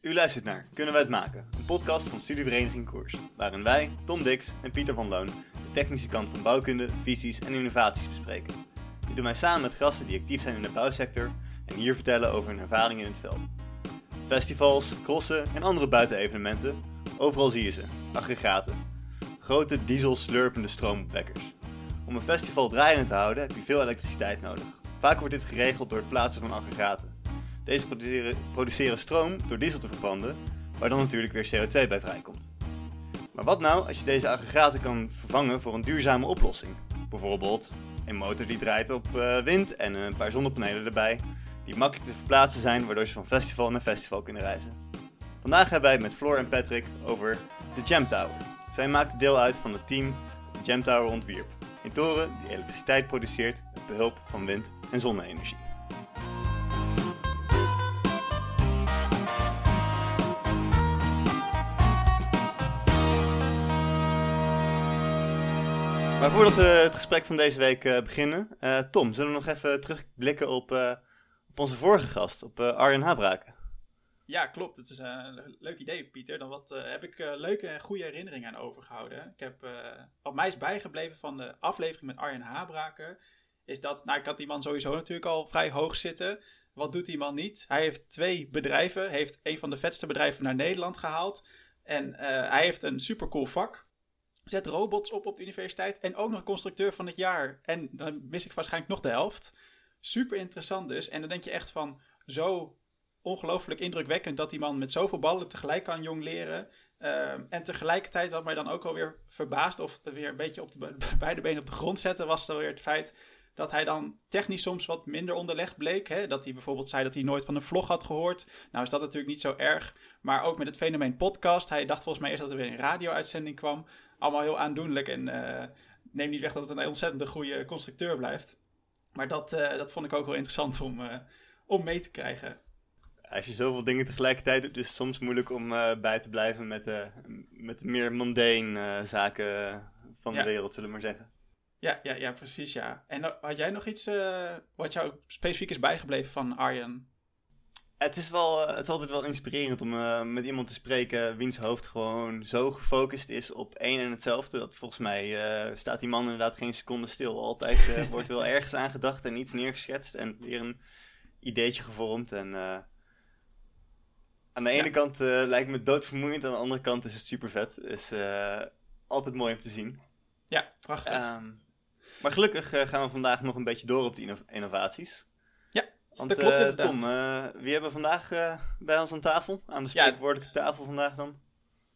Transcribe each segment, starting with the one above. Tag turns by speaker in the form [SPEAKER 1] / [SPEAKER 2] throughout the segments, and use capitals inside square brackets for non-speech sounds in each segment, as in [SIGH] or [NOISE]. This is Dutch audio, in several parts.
[SPEAKER 1] U luistert naar Kunnen wij het maken? Een podcast van Studievereniging Koers. Waarin wij, Tom Dix en Pieter van Loon de technische kant van bouwkunde, visies en innovaties bespreken. Dit doen wij samen met gasten die actief zijn in de bouwsector en hier vertellen over hun ervaringen in het veld. Festivals, crossen en andere buitenevenementen, overal zie je ze, aggregaten. Grote diesel-slurpende stroomopwekkers. Om een festival draaiende te houden heb je veel elektriciteit nodig. Vaak wordt dit geregeld door het plaatsen van aggregaten. Deze produceren, produceren stroom door diesel te verbranden, waar dan natuurlijk weer CO2 bij vrijkomt. Maar wat nou als je deze aggregaten kan vervangen voor een duurzame oplossing? Bijvoorbeeld een motor die draait op uh, wind en een paar zonnepanelen erbij, die makkelijk te verplaatsen zijn, waardoor ze van festival naar festival kunnen reizen. Vandaag hebben wij het met Floor en Patrick over de Jam Tower. Zij maakten deel uit van het team dat de Jam Tower ontwierp. Een toren die elektriciteit produceert met behulp van wind- en zonne-energie. Maar voordat we het gesprek van deze week uh, beginnen, uh, Tom, zullen we nog even terugblikken op, uh, op onze vorige gast, op Arjen Habraken?
[SPEAKER 2] Ja, klopt. Het is een leuk idee, Pieter. Dan wat, heb ik leuke en goede herinneringen aan overgehouden. Ik heb, wat mij is bijgebleven van de aflevering met Arjen Habraken, is dat, nou ik had die man sowieso natuurlijk al vrij hoog zitten. Wat doet die man niet? Hij heeft twee bedrijven, heeft een van de vetste bedrijven naar Nederland gehaald. En hij heeft een supercool vak zet robots op op de universiteit en ook nog constructeur van het jaar. En dan mis ik waarschijnlijk nog de helft. Super interessant dus. En dan denk je echt van zo ongelooflijk indrukwekkend dat die man met zoveel ballen tegelijk kan jong leren. Ehm, en tegelijkertijd, wat mij dan ook alweer verbaast of weer een beetje op de [LAUGHS] beide benen op de grond zette, was dan weer het feit dat hij dan technisch soms wat minder onderlegd bleek. Hè? Dat hij bijvoorbeeld zei dat hij nooit van een vlog had gehoord. Nou is dat natuurlijk niet zo erg. Maar ook met het fenomeen podcast. Hij dacht volgens mij eerst dat er weer een radio-uitzending kwam allemaal heel aandoenlijk. En uh, neem niet weg dat het een ontzettend goede constructeur blijft. Maar dat, uh, dat vond ik ook wel interessant om, uh, om mee te krijgen.
[SPEAKER 1] Als je zoveel dingen tegelijkertijd doet, is het soms moeilijk om bij te blijven met, de, met de meer mundane zaken van de wereld, zullen we maar zeggen.
[SPEAKER 2] Ja, ja, ja, precies, ja. En had jij nog iets wat jou specifiek is bijgebleven van Arjen?
[SPEAKER 1] Het is, wel, eh, het is altijd wel inspirerend om uh, met iemand te spreken wiens hoofd gewoon zo gefocust is op één en hetzelfde. Dat volgens mij uh, staat die man inderdaad geen seconde stil. Altijd [LAUGHS] wordt wel ergens aan gedacht en iets neergeschetst en weer een ideetje gevormd. En aan de ene kant lijkt me doodvermoeiend, aan de andere kant is het super vet. Dus altijd mooi om te zien.
[SPEAKER 2] Ja, prachtig. Um,
[SPEAKER 1] maar gelukkig gaan we vandaag nog een beetje door op die innovaties. Want,
[SPEAKER 2] dat klopt
[SPEAKER 1] uh, Tom, uh, wie hebben we vandaag bij ons aan tafel? Aan de spreekwoordelijke ja, tafel vandaag dan?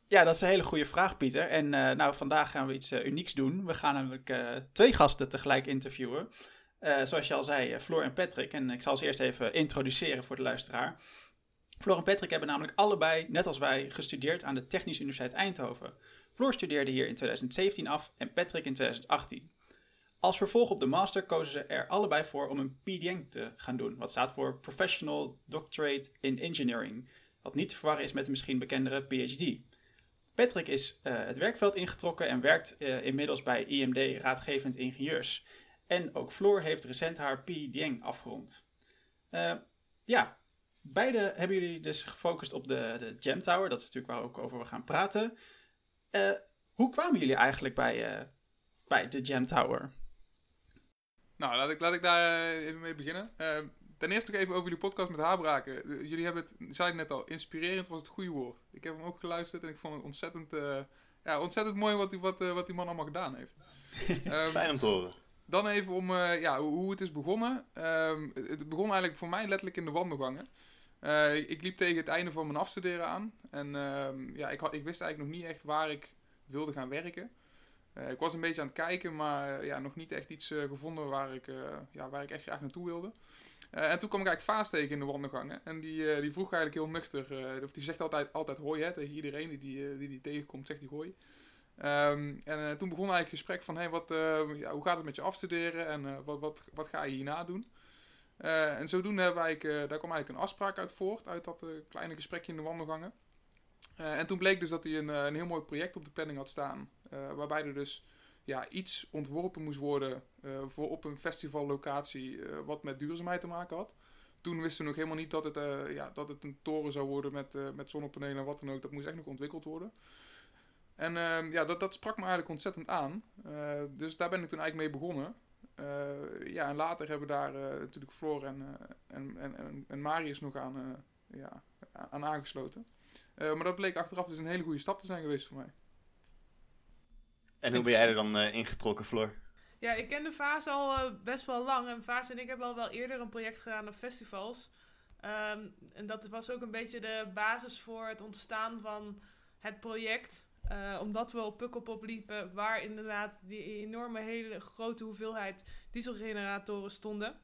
[SPEAKER 2] Ja, dat is een hele goede vraag, Pieter. En nou, vandaag gaan we iets unieks doen. We gaan namelijk twee gasten tegelijk interviewen. zoals je al zei, Floor en Patrick. En ik zal ze eerst even introduceren voor de luisteraar. Floor en Patrick hebben namelijk allebei, net als wij, gestudeerd aan de Technische Universiteit Eindhoven. Floor studeerde hier in 2017 af en Patrick in 2018. Als vervolg op de master kozen ze er allebei voor om een PDN te gaan doen, wat staat voor Professional Doctorate in Engineering, wat niet te verwarren is met de misschien bekendere PhD. Patrick is uh, het werkveld ingetrokken en werkt uh, inmiddels bij IMD Raadgevend Ingenieurs. En ook Floor heeft recent haar PDN afgerond. Uh, ja, beide hebben jullie dus gefocust op de, de Jam Tower, dat is natuurlijk waar we ook over gaan praten. hoe kwamen jullie eigenlijk bij, bij de Jam Tower?
[SPEAKER 3] Nou, laat ik, laat ik daar eh, even mee beginnen. Uh, ten eerste nog even over jullie podcast met Haarbraken. Jullie hebben het, zei het net al, inspirerend was het goede woord. Ik heb hem ook geluisterd en ik vond het ontzettend, uh, ja, ontzettend mooi wat die, wat, wat die man allemaal gedaan heeft.
[SPEAKER 1] um, [LAUGHS] Fijn om te horen.
[SPEAKER 3] Dan even om ja, hoe, hoe, het is begonnen. Um, het begon eigenlijk voor mij letterlijk in de wandelgangen. ik liep tegen het einde van mijn afstuderen aan. En um, ja, ik, had, ik wist eigenlijk nog niet echt waar ik wilde gaan werken. Uh, ik was een beetje aan het kijken, maar uh, ja, nog niet echt iets uh, gevonden waar ik, ja, waar ik echt graag naartoe wilde. en toen kwam ik eigenlijk Vaas tegen in de wandelgangen. En die, die vroeg eigenlijk heel nuchter, of die zegt altijd, altijd hoi hè, tegen iedereen die die, die, tegenkomt, zegt die hoi. Um, en toen begon eigenlijk het gesprek van, hey, wat, ja, hoe gaat het met je afstuderen en wat, wat, wat ga je hierna doen? en zodoende hebben wij, daar kwam eigenlijk een afspraak uit voort, uit dat kleine gesprekje in de wandelgangen. en toen bleek dus dat hij een, een heel mooi project op de planning had staan. Uh, waarbij er dus ja, iets ontworpen moest worden uh, voor op een festivallocatie uh, wat met duurzaamheid te maken had. toen wisten we nog helemaal niet dat het, ja, dat het een toren zou worden met, met zonnepanelen en wat dan ook. Dat moest echt nog ontwikkeld worden. En ehm, ja, dat, dat sprak me eigenlijk ontzettend aan. dus daar ben ik toen eigenlijk mee begonnen. ja, en later hebben daar natuurlijk Floor en, en, en, en, Marius nog aan, ja, aan aangesloten. maar dat bleek achteraf dus een hele goede stap te zijn geweest voor mij.
[SPEAKER 1] En hoe ben jij er dan uh, ingetrokken, Floor?
[SPEAKER 4] Ja, ik ken de Vaas al uh, best wel lang. En Vaas en ik hebben al wel eerder een project gedaan op festivals. Um, en dat was ook een beetje de basis voor het ontstaan van het project. Uh, omdat we op Pukkelpop liepen, waar inderdaad die enorme, hele grote hoeveelheid dieselgeneratoren stonden.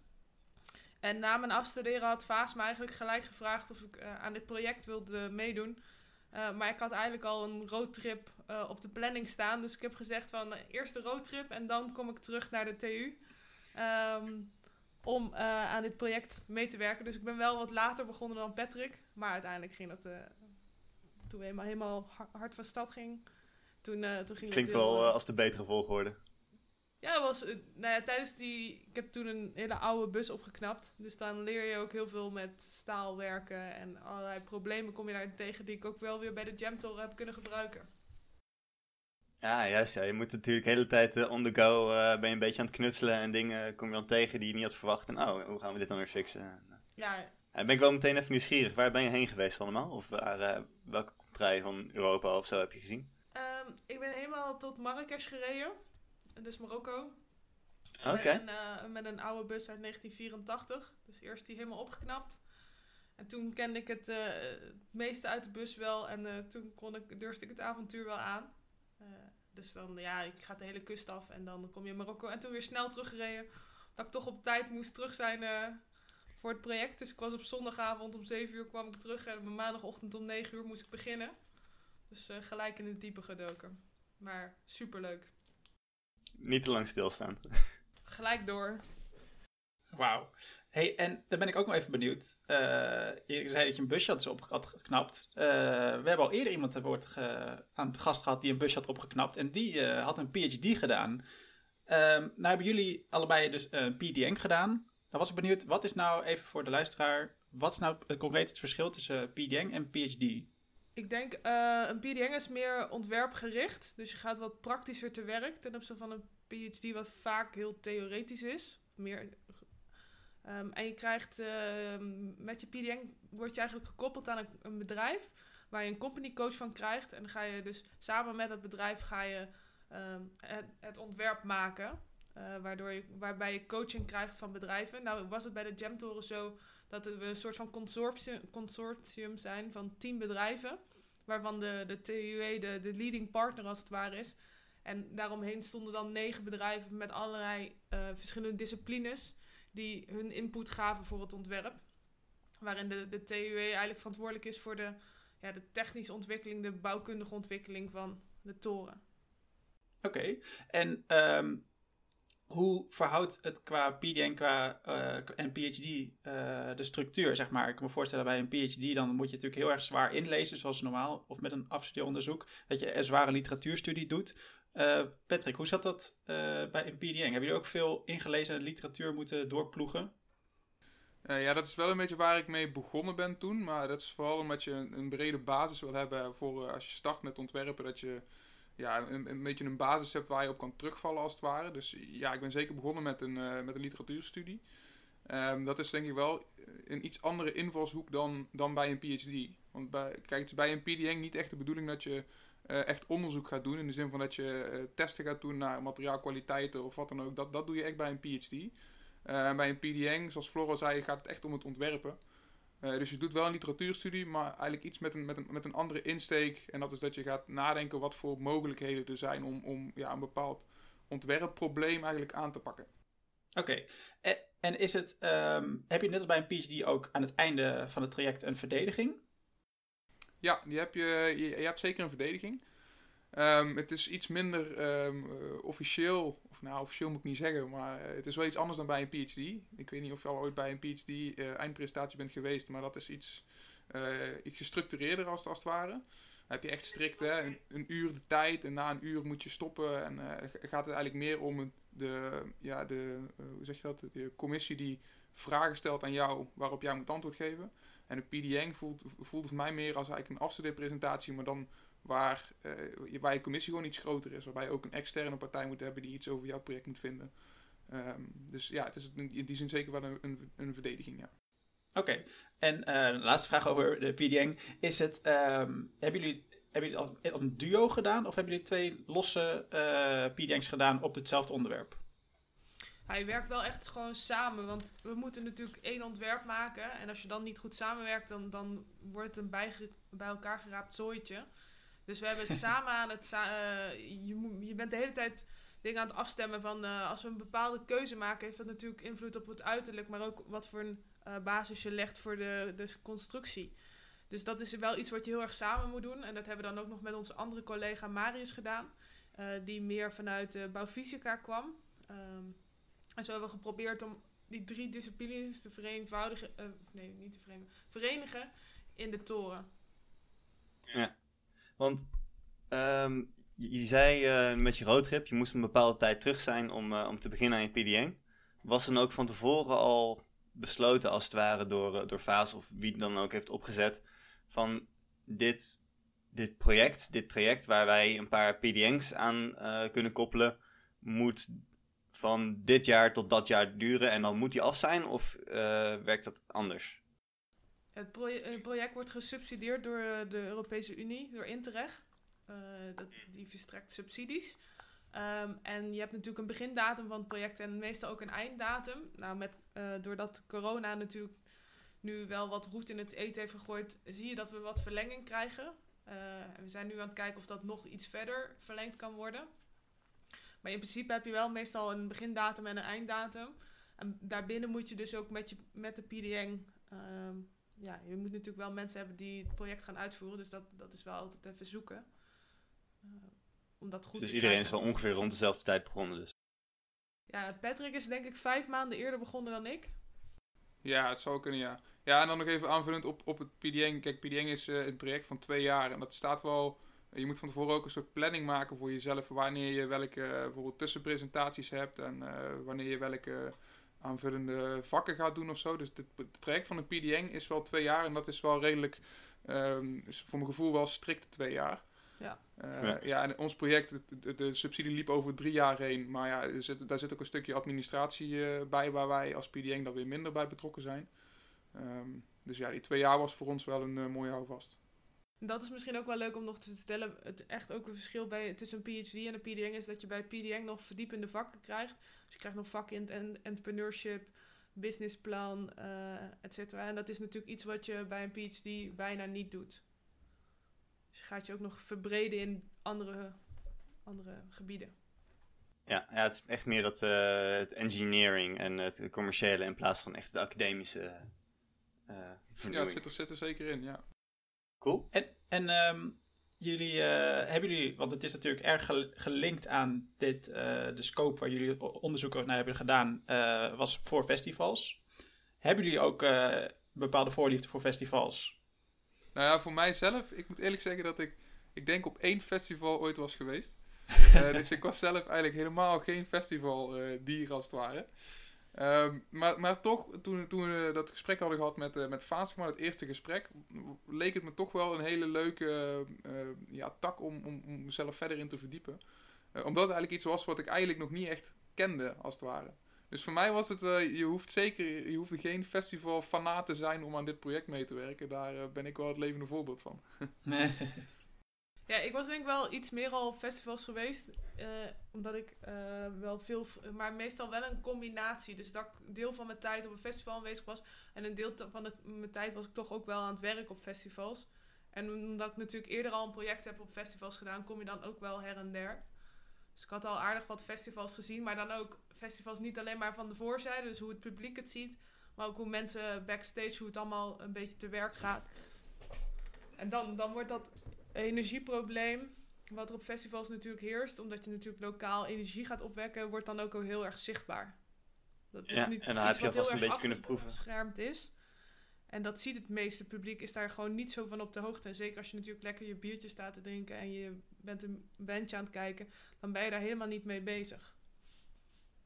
[SPEAKER 4] En na mijn afstuderen had Vaas me eigenlijk gelijk gevraagd of ik aan dit project wilde meedoen. Uh, maar ik had eigenlijk al een roadtrip uh, op de planning staan. Dus ik heb gezegd van uh, eerst de roadtrip en dan kom ik terug naar de TU. Um, ehm, om aan dit project mee te werken. Dus ik ben wel wat later begonnen dan Patrick. Maar uiteindelijk ging dat toen we helemaal, helemaal hard van stad ging. Toen, toen ging
[SPEAKER 1] Klinkt wel als de betere volgorde.
[SPEAKER 4] Ja, was, eh, nou ja, tijdens die. Ik heb toen een hele oude bus opgeknapt. Dus dan leer je ook heel veel met staal werken. En allerlei problemen kom je daar tegen die ik ook wel weer bij de Jamtor heb kunnen gebruiken.
[SPEAKER 1] Ja, juist. Ja. Je moet natuurlijk de hele tijd uh, on the go. Uh, ben je een beetje aan het knutselen en dingen kom je dan tegen die je niet had verwacht. En oh, hoe gaan we dit dan weer fixen?
[SPEAKER 4] Ja.
[SPEAKER 1] En ben ik wel meteen even nieuwsgierig. Waar ben je heen geweest allemaal? Of waar, welke trein van Europa of zo heb je gezien?
[SPEAKER 4] Um, ik ben helemaal tot Marrakesh gereden dus Marokko.
[SPEAKER 1] Oké.
[SPEAKER 4] Met, uh, met, een oude bus uit 1984. Dus eerst die helemaal opgeknapt. En toen kende ik het, het meeste uit de bus wel. En uh, toen kon ik, durfde ik het avontuur wel aan. dus dan, ja, ik ga de hele kust af en dan kom je in Marokko. En toen weer snel teruggereden. Dat ik toch op tijd moest terug zijn voor het project. Dus ik was op zondagavond om 7 uur kwam ik terug. En op maandagochtend om 9 uur moest ik beginnen. Dus gelijk in het diepe gedoken. Maar superleuk.
[SPEAKER 1] Niet te lang stilstaan.
[SPEAKER 4] Gelijk door.
[SPEAKER 2] Wauw. Hey, en dan ben ik ook nog even benieuwd. Uh, je zei dat je een busje had, op, had geknapt. Uh, we hebben al eerder iemand aan het gast gehad die een busje had opgeknapt. En die uh, had een PhD gedaan. nou hebben jullie allebei dus een PDN gedaan. Dan was ik benieuwd, wat is nou even voor de luisteraar... Wat is nou concreet het verschil tussen PDN en PhD?
[SPEAKER 4] Ik denk, uh, een PDN is meer ontwerpgericht. Dus je gaat wat praktischer te werk ten opzichte van een PhD, wat vaak heel theoretisch is. Meer, um, en je krijgt uh, met je PDN word je eigenlijk gekoppeld aan een, bedrijf waar je een company coach van krijgt. En dan ga je dus samen met het bedrijf ga je um, het, ontwerp maken. Uh, waardoor je, waarbij je coaching krijgt van bedrijven. Nou was het bij de Jamtoren zo dat we een soort van consortium, consortium zijn van tien bedrijven. Waarvan de, de TUE de, de leading partner als het ware is. En daaromheen stonden dan negen bedrijven met allerlei uh, verschillende disciplines. Die hun input gaven voor het ontwerp. Waarin de, de TUE eigenlijk verantwoordelijk is voor de, ja, de technische ontwikkeling, de bouwkundige ontwikkeling van de toren.
[SPEAKER 2] Oké, en um, hoe verhoudt het qua PDN qua, uh, en PhD uh, de structuur, zeg maar? Ik kan me voorstellen bij een PhD, dan moet je natuurlijk heel erg zwaar inlezen, zoals normaal, of met een afstudeeronderzoek, dat je een zware literatuurstudie doet. Uh, Patrick, hoe zat dat bij een PDN? Hebben jullie ook veel ingelezen literatuur moeten doorploegen?
[SPEAKER 3] ja, dat is wel een beetje waar ik mee begonnen ben toen, maar dat is vooral omdat je een, een brede basis wil hebben voor als je start met ontwerpen, dat je ja, een, een beetje een basis hebt waar je op kan terugvallen als het ware. Dus ja, ik ben zeker begonnen met een, uh, met een literatuurstudie. Um, dat is denk ik wel een iets andere invalshoek dan, dan bij een PhD. Want bij, kijk, het is bij een PDN niet echt de bedoeling dat je uh, echt onderzoek gaat doen. In de zin van dat je uh, testen gaat doen naar materiaalkwaliteiten of wat dan ook. Dat, dat doe je echt bij een PhD. bij een PDN, zoals Flora zei, gaat het echt om het ontwerpen. Uh, dus je doet wel een literatuurstudie, maar eigenlijk iets met een, met, een, met een andere insteek. En dat is dat je gaat nadenken wat voor mogelijkheden er zijn om, om ja, een bepaald ontwerpprobleem eigenlijk aan te pakken.
[SPEAKER 2] Oké, en, en, is het, um, heb je net als bij een PhD ook aan het einde van het traject een verdediging?
[SPEAKER 3] Ja, die heb je, je, je hebt zeker een verdediging. Um, het is iets minder um, uh, officieel, of nou officieel moet ik niet zeggen, maar uh, het is wel iets anders dan bij een PhD. Ik weet niet of je al ooit bij een PhD uh, eindpresentatie bent geweest, maar dat is iets, gestructureerder als, als het ware. Dan heb je echt strikt een, een, uur de tijd en na een uur moet je stoppen. En gaat het eigenlijk meer om de, ja, de, hoe zeg je dat, de commissie die vragen stelt aan jou waarop jij moet antwoord geven. En een PDN voelt, voelt voor mij meer als eigenlijk een afstudeerpresentatie, maar dan waar, uh, waar je commissie gewoon iets groter is. Waarbij je ook een externe partij moet hebben die iets over jouw project moet vinden. Um, dus ja, het is in die zin zeker wel een, een, een verdediging, ja.
[SPEAKER 2] Oké, en uh, laatste vraag over de PDN. Is het, um, hebben jullie hebben jullie het als een duo gedaan of hebben jullie twee losse uh, PDN's gedaan op hetzelfde onderwerp?
[SPEAKER 4] Hij werkt wel echt gewoon samen, want we moeten natuurlijk één ontwerp maken. En als je dan niet goed samenwerkt, dan, dan wordt het een bij, bij elkaar geraapt zooitje. Dus we hebben samen aan het. Uh, je, je bent de hele tijd dingen aan het afstemmen van. Uh, als we een bepaalde keuze maken, heeft dat natuurlijk invloed op het uiterlijk, maar ook wat voor een uh, basis je legt voor de, de constructie. Dus dat is wel iets wat je heel erg samen moet doen. En dat hebben we dan ook nog met onze andere collega Marius gedaan. die meer vanuit de bouwfysica kwam. Um, en zo hebben we geprobeerd om die drie disciplines te vereenvoudigen. Nee, niet te verenigen. Verenigen in de toren.
[SPEAKER 1] Ja, want um, je, zei uh, met je roadtrip, je moest een bepaalde tijd terug zijn om, uh, om te beginnen aan je PDN. Was dan ook van tevoren al besloten, als het ware, door, door Vaas of wie dan ook heeft opgezet, van dit, dit project, dit traject waar wij een paar PDN's aan kunnen koppelen, moet van dit jaar tot dat jaar duren en dan moet die af zijn? Of werkt dat anders?
[SPEAKER 4] Het, project wordt gesubsidieerd door de Europese Unie, door Interreg. Uh, dat, die verstrekt subsidies. Um, en je hebt natuurlijk een begindatum van het project en meestal ook een einddatum. Nou, met, uh, doordat corona natuurlijk nu wel wat roet in het eten heeft gegooid, zie je dat we wat verlenging krijgen. we zijn nu aan het kijken of dat nog iets verder verlengd kan worden. Maar in principe heb je wel meestal een begindatum en een einddatum. En daarbinnen moet je dus ook met, je, met de PDN... Ehm, ja, je moet natuurlijk wel mensen hebben die het project gaan uitvoeren. Dus dat, dat is wel altijd even zoeken. Uh, om dat goed
[SPEAKER 1] dus iedereen is wel ongeveer rond dezelfde tijd begonnen dus?
[SPEAKER 4] Ja, Patrick is denk ik vijf maanden eerder begonnen dan ik.
[SPEAKER 3] Ja, het zou kunnen, ja. Ja, en dan nog even aanvullend op, op het PDN. Kijk, PDN is uh, een traject van twee jaar. En dat staat wel je moet van tevoren ook een soort planning maken voor jezelf. Wanneer je welke uh, bijvoorbeeld tussenpresentaties hebt. En uh, wanneer je welke aanvullende vakken gaat doen of zo. Dus het, het traject van een PDN is wel twee jaar. En dat is wel redelijk, um, is voor mijn gevoel wel strikt twee jaar.
[SPEAKER 4] Ja.
[SPEAKER 3] Uh, ja. ja. en ons project, de, de, subsidie liep over drie jaar heen. Maar ja, er zit, daar zit ook een stukje administratie bij waar wij als PDN dan weer minder bij betrokken zijn. Um, dus ja, die twee jaar was voor ons wel een uh, mooie houvast.
[SPEAKER 4] Dat is misschien ook wel leuk om nog te stellen. Het echt ook een verschil bij, tussen een PhD en een PDN is dat je bij PDN nog verdiepende vakken krijgt. Dus je krijgt nog vakken in entrepreneurship, businessplan, uh, et cetera. En dat is natuurlijk iets wat je bij een PhD bijna niet doet. Dus je gaat je ook nog verbreden in andere, andere gebieden.
[SPEAKER 1] Ja, ja, het is echt meer dat, uh, het engineering en het commerciële in plaats van echt het academische uh,
[SPEAKER 3] Ja, het zit er, zit er zeker in, ja.
[SPEAKER 1] Cool.
[SPEAKER 2] En, en um, jullie, uh, hebben jullie, want het is natuurlijk erg gelinkt aan dit, uh, de scope waar jullie onderzoek naar hebben gedaan, uh, was voor festivals. Hebben jullie ook bepaalde voorliefde voor festivals?
[SPEAKER 3] Nou ja, voor mijzelf, ik moet eerlijk zeggen dat ik, ik denk op één festival ooit was geweest. [LAUGHS] dus ik was zelf eigenlijk helemaal geen festivaldier als het ware. Um, maar, maar toch, toen, toen we dat gesprek hadden gehad met, uh, met het eerste gesprek, leek het me toch wel een hele leuke uh, ja, tak om, om, om mezelf verder in te verdiepen. Uh, omdat het eigenlijk iets was wat ik eigenlijk nog niet echt kende, als het ware. Dus voor mij was het, je hoeft zeker, je hoeft geen festival fanaat te zijn om aan dit project mee te werken. Daar ben ik wel het levende voorbeeld van.
[SPEAKER 4] Nee. [LAUGHS] Ja, ik was denk ik wel iets meer al festivals geweest. Uh, omdat ik uh, wel veel... Maar meestal wel een combinatie. Dus dat ik deel van mijn tijd op een festival aanwezig was. En een deel van mijn tijd was ik toch ook wel aan het werk op festivals. En omdat ik natuurlijk eerder al een project heb op festivals gedaan... kom je dan ook wel her en der. Dus ik had al aardig wat festivals gezien. Maar dan ook festivals niet alleen maar van de voorzijde. Dus hoe het publiek het ziet. Maar ook hoe mensen backstage, hoe het allemaal een beetje te werk gaat. En dan, dan wordt dat energieprobleem, wat er op festivals natuurlijk heerst, omdat je natuurlijk lokaal energie gaat opwekken, wordt dan ook al heel erg zichtbaar.
[SPEAKER 1] Dat is ja, niet en dan heb je alvast een beetje kunnen proeven.
[SPEAKER 4] Beschermd is. En dat ziet het meeste publiek, is daar gewoon niet zo van op de hoogte. En zeker als je natuurlijk lekker je biertje staat te drinken en je bent een bandje aan het kijken, dan ben je daar helemaal niet mee bezig.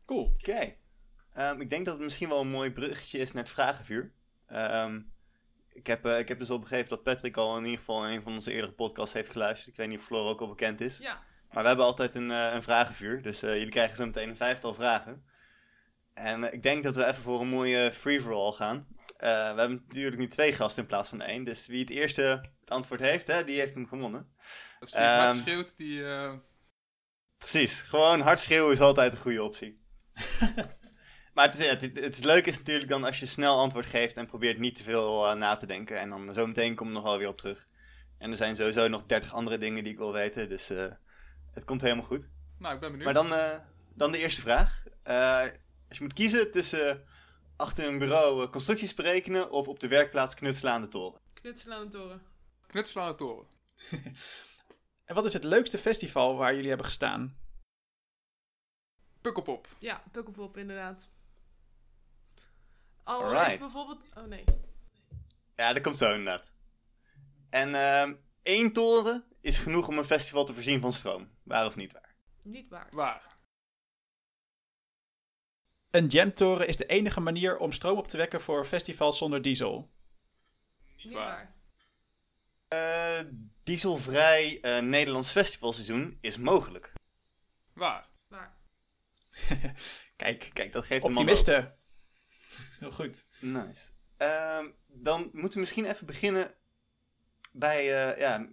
[SPEAKER 1] Cool. Oké. Ehm, ik denk dat het misschien wel een mooi bruggetje is naar het vragenvuur. Ehm, ik, heb, eh, ik heb dus al begrepen dat Patrick al in ieder geval in een van onze eerdere podcasts heeft geluisterd. Ik weet niet of Floor ook al bekend is.
[SPEAKER 4] Ja,
[SPEAKER 1] Maar we hebben altijd een, eh, een vragenvuur. Dus eh, jullie krijgen zo meteen een vijftal vragen. En ik denk dat we even voor een mooie free-for-all gaan. Eh, we hebben natuurlijk nu twee gasten in plaats van één. Dus wie het eerste het antwoord heeft, hè, die heeft hem gewonnen.
[SPEAKER 3] Als je hard
[SPEAKER 1] Ehm,
[SPEAKER 3] schreeuwt, die... eh,
[SPEAKER 1] Precies, gewoon hard schreeuwen is altijd een goede optie. [LAUGHS] maar het, is, het, het, het leuke is natuurlijk dan als je snel antwoord geeft en probeert niet te veel eh, na te denken. En dan zometeen kom ik nog wel weer op terug. En er zijn sowieso nog dertig andere dingen die ik wil weten, dus eh, het komt helemaal goed.
[SPEAKER 3] nou, ik ben benieuwd.
[SPEAKER 1] Maar dan, eh, dan de eerste vraag. Eh, als je moet kiezen tussen achter een bureau constructies berekenen of op de werkplaats knutselen aan de toren.
[SPEAKER 4] knutselen aan de toren.
[SPEAKER 3] Knutselen aan de toren. [LAUGHS]
[SPEAKER 2] En wat is het leukste festival waar jullie hebben gestaan?
[SPEAKER 3] Pukkelpop.
[SPEAKER 4] Ja, Pukkelpop inderdaad. Al
[SPEAKER 1] Alright.
[SPEAKER 4] heeft bijvoorbeeld... Oh nee.
[SPEAKER 1] Ja, dat komt zo inderdaad. En ehm, één toren is genoeg om een festival te voorzien van stroom. Waar of niet waar?
[SPEAKER 4] Niet waar.
[SPEAKER 3] Waar?
[SPEAKER 2] Een jamtoren is de enige manier om stroom op te wekken voor festivals zonder diesel.
[SPEAKER 4] Niet
[SPEAKER 3] waar.
[SPEAKER 1] Eh, dieselvrij eh, Nederlands festivalseizoen is mogelijk.
[SPEAKER 3] Waar?
[SPEAKER 4] Waar. [LAUGHS]
[SPEAKER 1] Kijk, kijk, dat geeft een man
[SPEAKER 2] Optimisten. [LAUGHS] Heel goed.
[SPEAKER 1] Nice. Ehm, dan moeten we misschien even beginnen bij, eh, ja,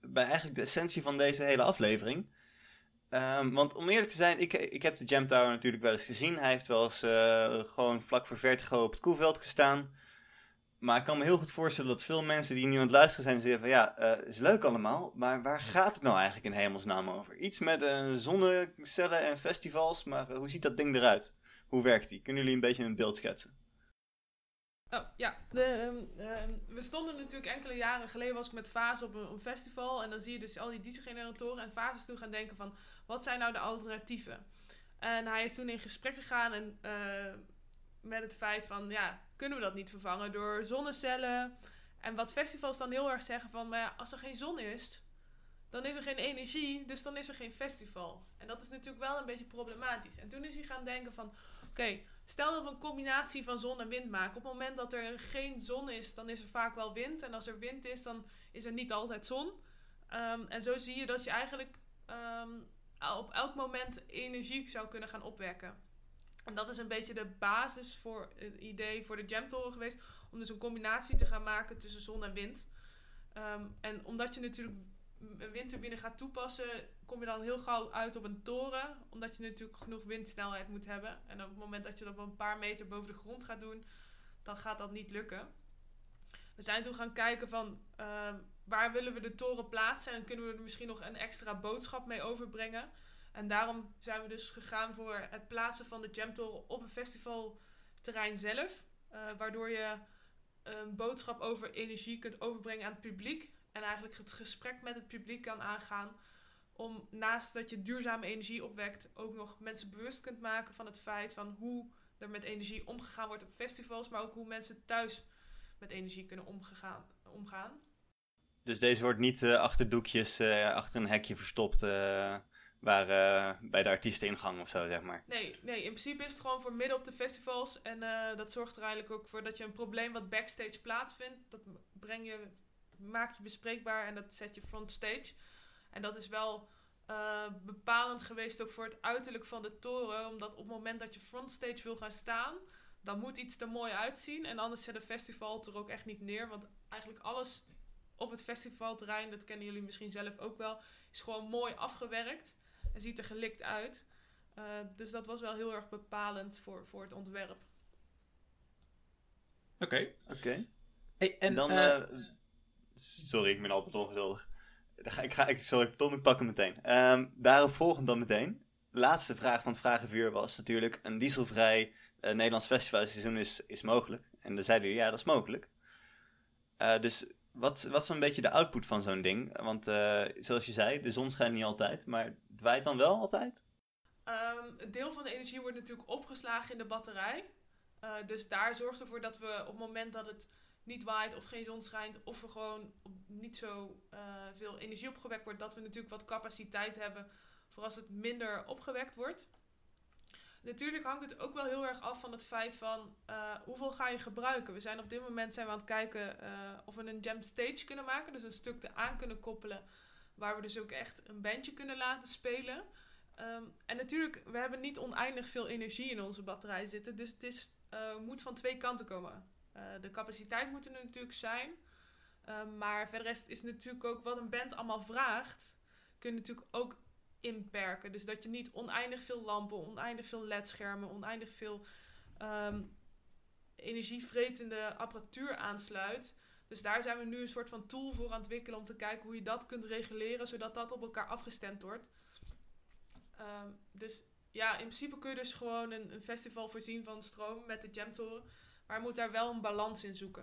[SPEAKER 1] bij eigenlijk de essentie van deze hele aflevering. Ehm, want om eerlijk te zijn, ik, ik heb de Jam Tower natuurlijk wel eens gezien. Hij heeft wel eens eh, gewoon vlak voor Vertigo op het Koeveld gestaan. Maar ik kan me heel goed voorstellen dat veel mensen die nu aan het luisteren zijn, zeggen van ja, eh, is leuk allemaal, maar waar gaat het nou eigenlijk in hemelsnaam over? Iets met eh, zonnecellen en festivals, maar hoe ziet dat ding eruit? Hoe werkt die? Kunnen jullie een beetje een beeld schetsen?
[SPEAKER 4] Oh, ja. Ehm, ehm, we stonden natuurlijk enkele jaren geleden was ik met Fase op een, festival. En dan zie je dus al die dieselgeneratoren en Fases toe gaan denken van... Wat zijn nou de alternatieven? En hij is toen in gesprek gegaan en, eh, met het feit van... Ja, kunnen we dat niet vervangen door zonnecellen? En wat festivals dan heel erg zeggen van... Maar als er geen zon is, dan is er geen energie. Dus dan is er geen festival. En dat is natuurlijk wel een beetje problematisch. En toen is hij gaan denken van... Oké, Stel dat we een combinatie van zon en wind maken. Op het moment dat er geen zon is, dan is er vaak wel wind. En als er wind is, dan is er niet altijd zon. Ehm, en zo zie je dat je eigenlijk ehm, op elk moment energie zou kunnen gaan opwekken. En dat is een beetje de basis voor het idee voor de Jamtoren geweest. Om dus een combinatie te gaan maken tussen zon en wind. Ehm, en omdat je natuurlijk een windturbine gaat toepassen, kom je dan heel gauw uit op een toren. Omdat je natuurlijk genoeg windsnelheid moet hebben. En op het moment dat je dat een paar meter boven de grond gaat doen, dan gaat dat niet lukken. We zijn toen gaan kijken van ehm, waar willen we de toren plaatsen en kunnen we er misschien nog een extra boodschap mee overbrengen. En daarom zijn we dus gegaan voor het plaatsen van de Jamtoren op een festivalterrein zelf. eh, waardoor je een boodschap over energie kunt overbrengen aan het publiek. En eigenlijk het gesprek met het publiek kan aangaan. Om naast dat je duurzame energie opwekt, ook nog mensen bewust kunt maken van het feit van hoe er met energie omgegaan wordt op festivals. Maar ook hoe mensen thuis met energie kunnen omgegaan, omgaan.
[SPEAKER 1] Dus deze wordt niet eh, achter doekjes, eh, achter een hekje verstopt, eh, waar, bij de artiesteningang of zo, zeg maar.
[SPEAKER 4] Nee, nee, in principe is het gewoon voor midden op de festivals. En dat zorgt er eigenlijk ook voor dat je een probleem wat backstage plaatsvindt, dat breng je, maak je bespreekbaar en dat zet je frontstage. En dat is wel eh, bepalend geweest ook voor het uiterlijk van de toren. Omdat op het moment dat je frontstage wil gaan staan, dan moet iets er mooi uitzien. En anders zet een festival het er ook echt niet neer. Want eigenlijk alles op het festivalterrein, dat kennen jullie misschien zelf ook wel, is gewoon mooi afgewerkt. En ziet er gelikt uit. Uh, dus dat was wel heel erg bepalend voor, voor het ontwerp.
[SPEAKER 2] Oké.
[SPEAKER 1] Oké.
[SPEAKER 2] Hey,
[SPEAKER 1] En
[SPEAKER 2] en
[SPEAKER 1] dan,
[SPEAKER 2] eh,
[SPEAKER 1] eh, sorry, ik ben altijd ongeduldig. Ik ga, ik, sorry, Tom, ik pak hem meteen. Ehm, daarop volgend dan meteen. Laatste vraag van het Vragenvuur was natuurlijk... een dieselvrij eh, Nederlands festivalseizoen is, is mogelijk. En dan zeiden jullie, ja, dat is mogelijk. Eh, dus wat, wat is een beetje de output van zo'n ding? Want eh, zoals je zei, de zon schijnt niet altijd, maar het waait dan wel altijd?
[SPEAKER 4] Um, een deel van de energie wordt natuurlijk opgeslagen in de batterij. Dus daar zorgt ervoor dat we op het moment dat het niet waait of geen zon schijnt... of er gewoon niet zo uh, veel energie opgewekt wordt... dat we natuurlijk wat capaciteit hebben voor als het minder opgewekt wordt. natuurlijk hangt het ook wel heel erg af van het feit van uh, hoeveel ga je gebruiken. We zijn op dit moment zijn we aan het kijken uh, of we een jam stage kunnen maken. Dus een stuk eraan kunnen koppelen waar we dus ook echt een bandje kunnen laten spelen. Um, en natuurlijk, we hebben niet oneindig veel energie in onze batterij zitten. Dus het is, moet van twee kanten komen. De capaciteit moet er natuurlijk zijn. Um, maar verder is natuurlijk ook wat een band allemaal vraagt. Kun je natuurlijk ook inperken. Dus dat je niet oneindig veel lampen, oneindig veel ledschermen, oneindig veel um, energievretende apparatuur aansluit. Dus daar zijn we nu een soort van tool voor aan het ontwikkelen om te kijken hoe je dat kunt reguleren, zodat dat op elkaar afgestemd wordt. Um, dus ja, in principe kun je dus gewoon een, een festival voorzien van stroom met de Jamtoren. Maar moet daar wel een balans in zoeken.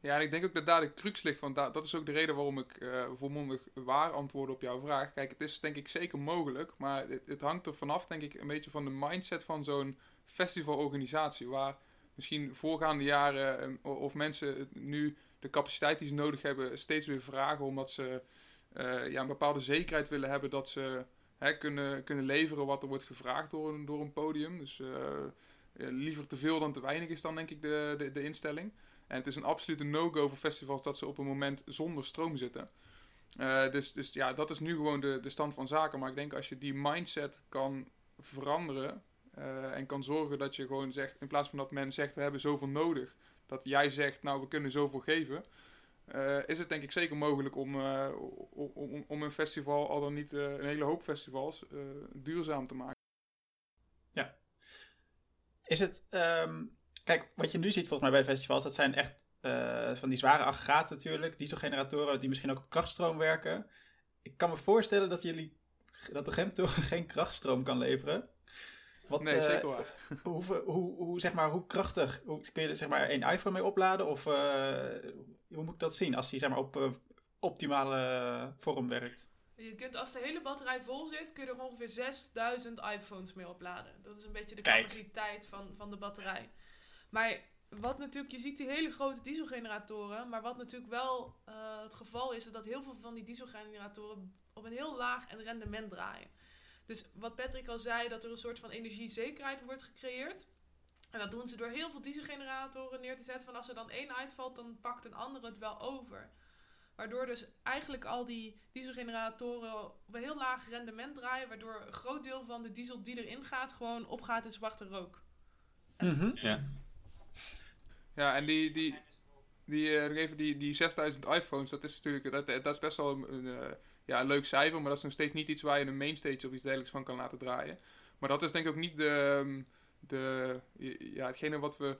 [SPEAKER 3] Ja, en ik denk ook dat daar de crux ligt. Want dat is ook de reden waarom ik uh, volmondig waar antwoord op jouw vraag. Kijk, het is denk ik zeker mogelijk. Maar het, het hangt er vanaf, denk ik, een beetje van de mindset van zo'n festivalorganisatie. Waar misschien voorgaande jaren uh, of mensen nu de capaciteit die ze nodig hebben steeds weer vragen. Omdat ze uh, ja, een bepaalde zekerheid willen hebben dat ze hè, kunnen, kunnen leveren wat er wordt gevraagd door door een podium. Dus liever te veel dan te weinig is dan denk ik de, de, de instelling. En het is een absolute no-go voor festivals dat ze op een moment zonder stroom zitten. Uh, dus, dus ja, dat is nu gewoon de, de stand van zaken. Maar ik denk als je die mindset kan veranderen uh, en kan zorgen dat je gewoon zegt, in plaats van dat men zegt we hebben zoveel nodig, dat jij zegt nou we kunnen zoveel geven. Is het denk ik zeker mogelijk om, om, om een festival, al dan niet een hele hoop festivals, duurzaam te maken.
[SPEAKER 2] Ja. Is het, um, Kijk, wat je nu ziet volgens mij bij festivals, dat zijn echt uh, van die zware aggregaten natuurlijk, dieselgeneratoren die misschien ook op krachtstroom werken. Ik kan me voorstellen dat jullie, dat de Gemtoren [LAUGHS] geen krachtstroom kan leveren.
[SPEAKER 3] Wat, nee, uh, zeker waar. [LAUGHS]
[SPEAKER 2] Hoe, hoe, hoe, zeg maar, hoe krachtig, hoe, kun je er zeg maar één iPhone mee opladen? Of uh, hoe moet ik dat zien als die zeg maar op optimale vorm werkt?
[SPEAKER 4] Je kunt, als de hele batterij vol zit, kun je er ongeveer 6000 iPhones mee opladen. Dat is een beetje de Kijk. capaciteit van, van de batterij. Maar wat natuurlijk, je ziet die hele grote dieselgeneratoren, maar wat natuurlijk wel uh, het geval is, is dat heel veel van die dieselgeneratoren op een heel laag en rendement draaien. Dus wat Patrick al zei, dat er een soort van energiezekerheid wordt gecreëerd. En dat doen ze door heel veel dieselgeneratoren neer te zetten. Van als er dan één uitvalt, dan pakt een andere het wel over. Waardoor dus eigenlijk al die dieselgeneratoren op een heel laag rendement draaien. Waardoor een groot deel van de diesel die erin gaat, gewoon opgaat in zwarte rook.
[SPEAKER 2] Mm -hmm. Ja.
[SPEAKER 3] Ja, en die, die, die, uh, even die, die 6000 iPhones, dat is natuurlijk dat, dat is best wel een, uh, ja, een leuk cijfer, maar dat is nog steeds niet iets waar je een mainstage of iets dergelijks van kan laten draaien. Maar dat is denk ik ook niet de, ehm, de, ja, hetgene wat we,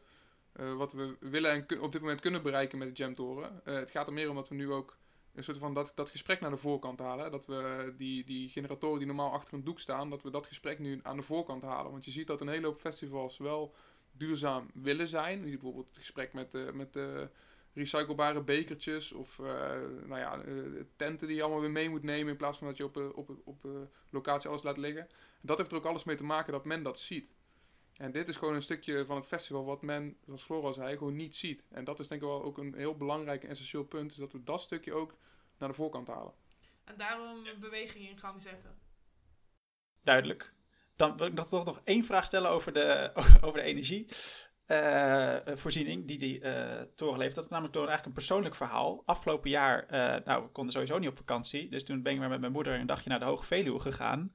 [SPEAKER 3] uh, wat we willen en op dit moment kunnen bereiken met de Jamtoren. het gaat er meer om dat we nu ook een soort van dat, dat gesprek naar de voorkant halen. Dat we die, die generatoren die normaal achter een doek staan, dat we dat gesprek nu aan de voorkant halen. Want je ziet dat een hele hoop festivals wel duurzaam willen zijn. Bijvoorbeeld het gesprek met, uh, met recyclebare bekertjes of nou ja, tenten die je allemaal weer mee moet nemen in plaats van dat je op, op, op locatie alles laat liggen. Dat heeft er ook alles mee te maken dat men dat ziet. En dit is gewoon een stukje van het festival wat men, zoals Flora zei, gewoon niet ziet. En dat is denk ik wel ook een heel belangrijk en essentieel punt, is dat we dat stukje ook naar de voorkant halen.
[SPEAKER 4] En daarom een beweging in gang zetten.
[SPEAKER 2] Duidelijk. Dan wil ik nog, toch nog één vraag stellen over de, [LAUGHS] over de energievoorziening uh, die die uh, toren levert. Dat is namelijk door eigenlijk een persoonlijk verhaal. Afgelopen jaar, uh, nou, we konden sowieso niet op vakantie. Dus toen ben ik maar met mijn moeder een dagje naar de Hoge Veluwe gegaan.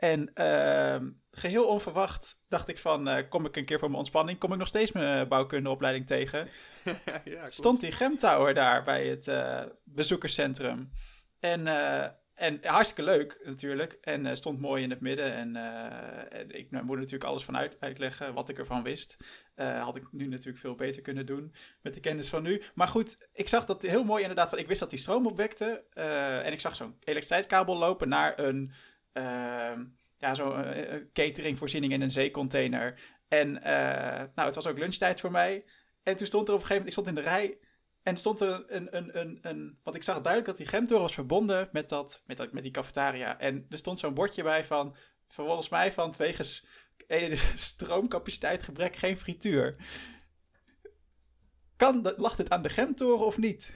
[SPEAKER 2] En ehm, geheel onverwacht dacht ik van, uh, kom ik een keer voor mijn ontspanning, kom ik nog steeds mijn bouwkundeopleiding tegen. [LAUGHS] ja, Stond die Gemtower daar bij het uh, bezoekerscentrum. En en hartstikke leuk natuurlijk. En stond mooi in het midden. En, en ik nou, moet natuurlijk alles van uit, uitleggen wat ik ervan wist. Had ik nu natuurlijk veel beter kunnen doen met de kennis van nu. Maar goed, ik zag dat heel mooi inderdaad. Van, ik wist dat die stroom opwekte. en ik zag zo'n elektriciteitskabel lopen naar een ja, zo'n cateringvoorziening in een zeecontainer. En nou, het was ook lunchtijd voor mij. En toen stond er op een gegeven moment, ik stond in de rij. En stond er een, een, een, een, Want ik zag duidelijk dat die gemtoren was verbonden met, dat, met, dat, met die cafetaria. En er stond zo'n bordje bij van. Volgens mij van wegens [LAUGHS] stroomcapaciteit gebrek geen frituur. Kan, lag dit aan de gemtoren of niet?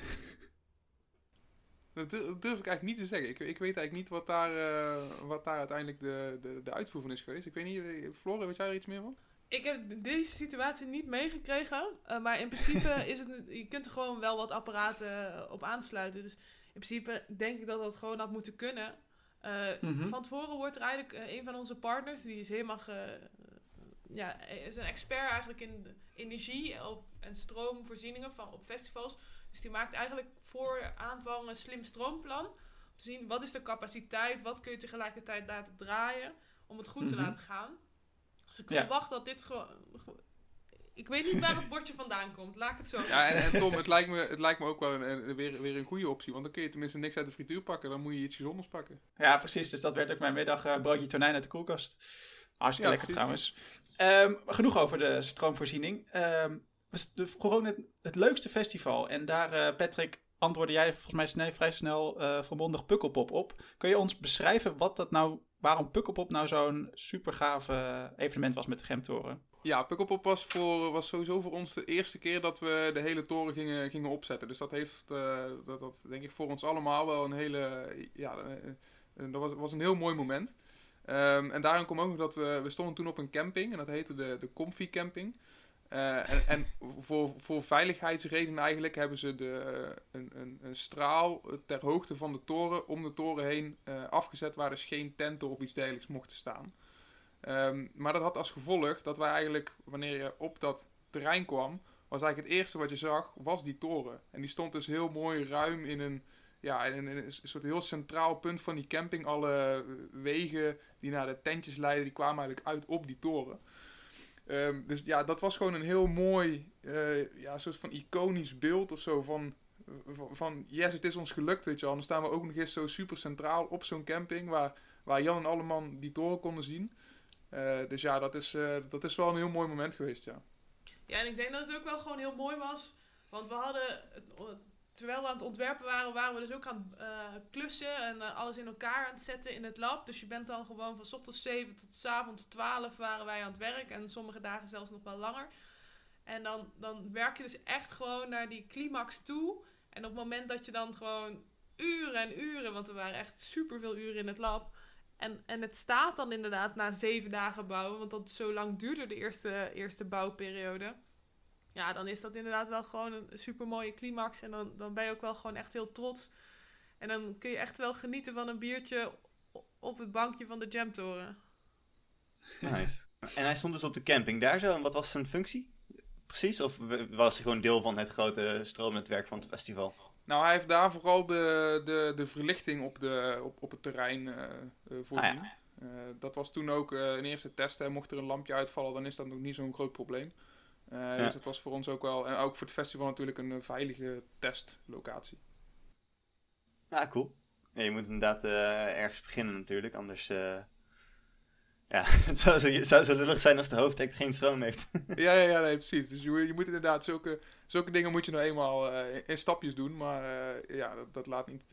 [SPEAKER 3] Dat durf, ik eigenlijk niet te zeggen. Ik, ik weet eigenlijk niet wat daar, eh, wat daar uiteindelijk de, de, de uitvoer van is geweest. Ik weet niet, eh, Floren, weet jij er iets meer van?
[SPEAKER 4] Ik heb deze situatie niet meegekregen. eh, maar in principe [LAUGHS] is het. Je kunt er gewoon wel wat apparaten op aansluiten. Dus in principe denk ik dat dat gewoon had moeten kunnen.
[SPEAKER 2] Mhm.
[SPEAKER 4] Van tevoren wordt er eigenlijk een van onze partners, die is helemaal ge, ja, is een expert eigenlijk in de energie op, en stroomvoorzieningen van, op festivals. Dus die maakt eigenlijk voor aanvang een slim stroomplan. Om te zien wat is de capaciteit, wat kun je tegelijkertijd laten draaien om het goed te
[SPEAKER 2] Mhm.
[SPEAKER 4] laten gaan. Dus ik
[SPEAKER 2] Ja.
[SPEAKER 4] verwacht dat dit gewoon... Ik weet niet waar het bordje vandaan komt, laat ik het zo
[SPEAKER 3] Ja, en, en Tom, het lijkt, me, het lijkt me ook wel een, een- weer, weer een goede optie. Want dan kun je tenminste niks uit de frituur pakken. Dan moet je iets gezonders pakken.
[SPEAKER 2] Ja, precies. Dus dat werd ook mijn middag eh, broodje tonijn uit de koelkast. Hartstikke
[SPEAKER 3] Ja,
[SPEAKER 2] lekker
[SPEAKER 3] precies.
[SPEAKER 2] trouwens. Ehm, genoeg over de stroomvoorziening. S- de corona het, leukste festival. En daar, eh, Patrick, antwoordde jij volgens mij snel, vrij snel eh volmondig Pukkelpop op. Kun je ons beschrijven wat dat nou, waarom Pukkelpop nou zo'n super gaaf evenement was met de Gemtoren?
[SPEAKER 3] Ja, Pukkelpop was, voor, was sowieso voor ons de eerste keer dat we de hele toren gingen, gingen opzetten. Dus dat heeft, eh, dat, dat denk ik voor ons allemaal wel een hele, ja, dat was, was een heel mooi moment. Ehm, en daarom kwam ook nog dat we, we stonden toen op een camping en dat heette de, de Comfy Camping. Eh, en en voor, voor veiligheidsredenen eigenlijk hebben ze de, een, een, een straal ter hoogte van de toren om de toren heen eh, afgezet waar dus geen tenten of iets dergelijks mochten staan. Ehm, maar dat had als gevolg dat wij eigenlijk, wanneer je op dat terrein kwam, was eigenlijk het eerste wat je zag, was die toren. En die stond dus heel mooi ruim in een, ja, in een, soort heel centraal punt van die camping. Alle wegen die naar de tentjes leiden, die kwamen eigenlijk uit op die toren. Ehm, dus ja, dat was gewoon een heel mooi, eh, ja, soort van iconisch beeld of zo van, van, yes, het is ons gelukt, weet je wel. En dan staan we ook nog eens zo super centraal op zo'n camping waar, waar Jan en Alleman die toren konden zien. Eh, dus ja, dat is, eh, dat is wel een heel mooi moment geweest, ja.
[SPEAKER 4] Ja, en ik denk dat het ook wel gewoon heel mooi was. Want we hadden, terwijl we aan het ontwerpen waren, waren we dus ook aan het eh, klussen en eh, alles in elkaar aan het zetten in het lab. Dus je bent dan gewoon van ochtends 7 tot 's avonds 12 waren wij aan het werk. En sommige dagen zelfs nog wel langer. En dan, dan werk je dus echt gewoon naar die climax toe. En op het moment dat je dan gewoon uren en uren, want er waren echt superveel uren in het lab. En, en het staat dan inderdaad na zeven dagen bouwen, want dat zo lang duurde de eerste, eerste bouwperiode. Ja, dan is dat inderdaad wel gewoon een super mooie climax. En dan, dan ben je ook wel gewoon echt heel trots. En dan kun je echt wel genieten van een biertje op het bankje van de Jamtoren.
[SPEAKER 1] Nice. En hij stond dus op de camping daar zo. En wat was zijn functie? Precies? Of was hij gewoon deel van het grote stroomnetwerk van het festival?
[SPEAKER 3] Nou, hij heeft daar vooral de, de, de verlichting op, de, op, op het terrein eh, eh, voorzien.
[SPEAKER 1] Ah,
[SPEAKER 3] Eh, dat was toen ook eh, een eerste test. Hè. Mocht er een lampje uitvallen, dan is dat nog niet zo'n groot probleem. Eh, Dus dat was voor ons ook wel, en ook voor het festival natuurlijk, een eh, veilige testlocatie.
[SPEAKER 1] Ja, cool. Ja, je moet inderdaad eh, ergens beginnen natuurlijk, anders... ja, [LAUGHS] het zou zo, zou zo lullig zijn als de hoofdact geen stroom heeft. [LAUGHS]
[SPEAKER 3] ja, ja, ja, nee, precies. Dus je, je moet inderdaad zulke, zulke dingen moet je nou eenmaal in, in stapjes doen. Maar ja, dat, dat laat niet.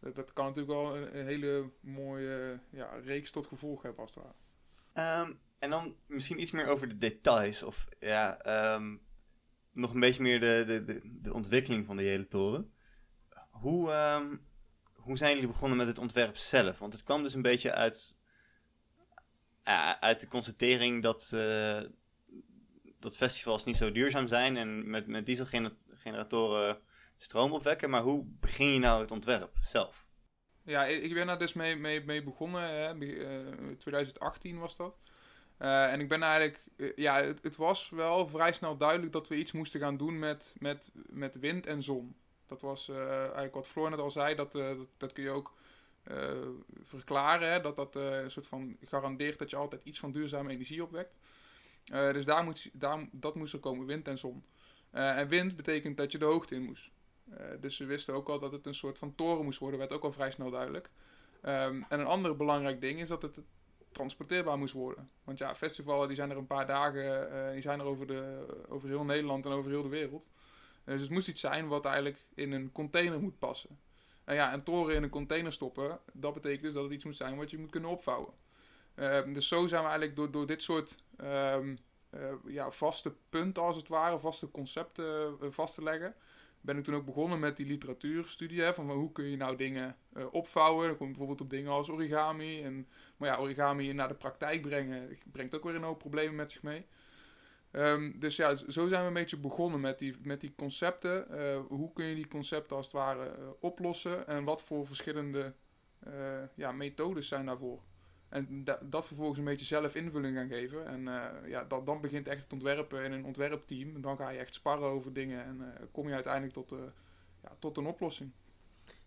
[SPEAKER 3] dat, dat kan natuurlijk wel een, een hele mooie ja, reeks tot gevolg hebben als het ware.
[SPEAKER 1] Ehm, en dan misschien iets meer over de details. Of ja, ehm, nog een beetje meer de, de, de, ontwikkeling van de hele toren. Hoe, ehm, hoe zijn jullie begonnen met het ontwerp zelf? Want het kwam dus een beetje uit, ja, uit de constatering dat, eh, dat festivals niet zo duurzaam zijn en met, met dieselgeneratoren stroom opwekken. Maar hoe begin je nou het ontwerp zelf?
[SPEAKER 3] Ja, ik ben daar dus mee, mee, begonnen. Hè. Be- eh, 2018 was dat. Eh, en ik ben eigenlijk, eh, ja, het, het was wel vrij snel duidelijk dat we iets moesten gaan doen met, met, met wind en zon. Dat was eh, eigenlijk wat Floor net al zei, dat, dat, dat kun je ook verklaren. Hè, dat dat een soort van garandeert dat je altijd iets van duurzame energie opwekt. Dus daar moet, daar, dat moest er komen, wind en zon. En wind betekent dat je de hoogte in moest. Dus we wisten ook al dat het een soort van toren moest worden, werd ook al vrij snel duidelijk. Ehm, en een ander belangrijk ding is dat het transporteerbaar moest worden. Want ja, festivalen die zijn er een paar dagen, eh, die zijn er over, de, over heel Nederland en over heel de wereld. Dus het moest iets zijn wat eigenlijk in een container moet passen. En ja, een toren in een container stoppen, dat betekent dus dat het iets moet zijn wat je moet kunnen opvouwen. Ehm, dus zo zijn we eigenlijk door, door dit soort ehm, eh, ja, vaste punten als het ware, vaste concepten eh, vast te leggen, ben ik toen ook begonnen met die literatuurstudie. Van hoe kun je nou dingen uh, opvouwen. Dan kom bijvoorbeeld op dingen als origami. En, maar ja, origami naar de praktijk brengen brengt ook weer een hoop problemen met zich mee. Um, dus ja, zo zijn we een beetje begonnen met die, met die concepten. Uh, hoe kun je die concepten als het ware uh, oplossen en wat voor verschillende ja, methodes zijn daarvoor. En da dat vervolgens een beetje zelf invulling gaan geven. En ja, dat, dan begint echt het ontwerpen in een ontwerpteam. En dan ga je echt sparren over dingen en kom je uiteindelijk tot, ja, tot een oplossing.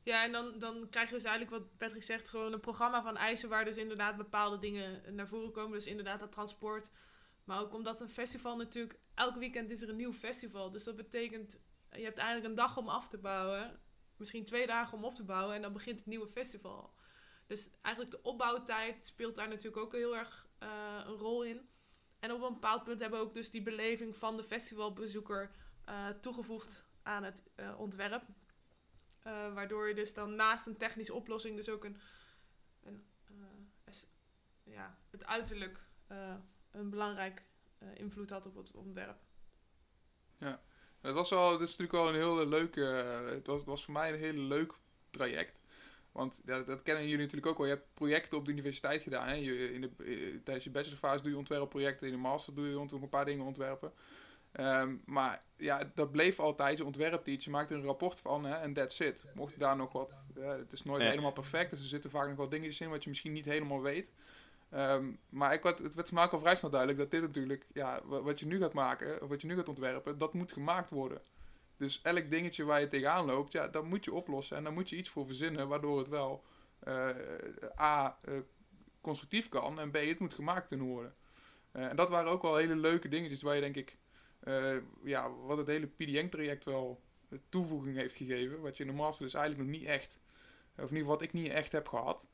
[SPEAKER 4] Ja, en dan, dan krijg je dus eigenlijk wat Patrick zegt, gewoon een programma van eisen waar dus inderdaad bepaalde dingen naar voren komen. Dus inderdaad dat transport, maar ook omdat een festival natuurlijk, elk weekend is er een nieuw festival. Dus dat betekent, je hebt eigenlijk een dag om af te bouwen. Misschien twee dagen om op te bouwen en dan begint het nieuwe festival. Dus eigenlijk de opbouwtijd speelt daar natuurlijk ook heel erg uh, een rol in. En op een bepaald punt hebben we ook dus die beleving van de festivalbezoeker uh, toegevoegd aan het uh, ontwerp. waardoor je dus dan naast een technische oplossing dus ook een, een ja, het uiterlijk een belangrijk invloed had op het ontwerp.
[SPEAKER 3] Ja, het was wel, is natuurlijk wel een hele leuke, het was, was voor mij een hele leuk traject. Want ja, dat, kennen jullie natuurlijk ook wel. Je hebt projecten op de universiteit gedaan. Hè? Je, in de, uh, tijdens je bachelorfase doe je ontwerpprojecten. In de master doe je nog een paar dingen ontwerpen. Um, maar ja, dat bleef altijd. Je ontwerpt iets, je maakt er een rapport van hè, en that's it. Mocht je daar nog wat... het is nooit helemaal perfect, dus er zitten vaak nog wat dingetjes in wat je misschien niet helemaal weet. Um, maar ik, wat, het werd voor al vrij snel duidelijk dat dit natuurlijk, ja, wat je nu gaat maken, of wat je nu gaat ontwerpen, dat moet gemaakt worden. Dus elk dingetje waar je tegenaan loopt, ja, dat moet je oplossen. En daar moet je iets voor verzinnen, waardoor het wel uh, A, uh, constructief kan, en B, het moet gemaakt kunnen worden. Uh, en dat waren ook wel hele leuke dingetjes waar je denk ik, ja, wat het hele PDN-traject wel toevoeging heeft gegeven. Wat je in de master dus eigenlijk nog niet echt, of in ieder geval wat ik niet echt heb gehad.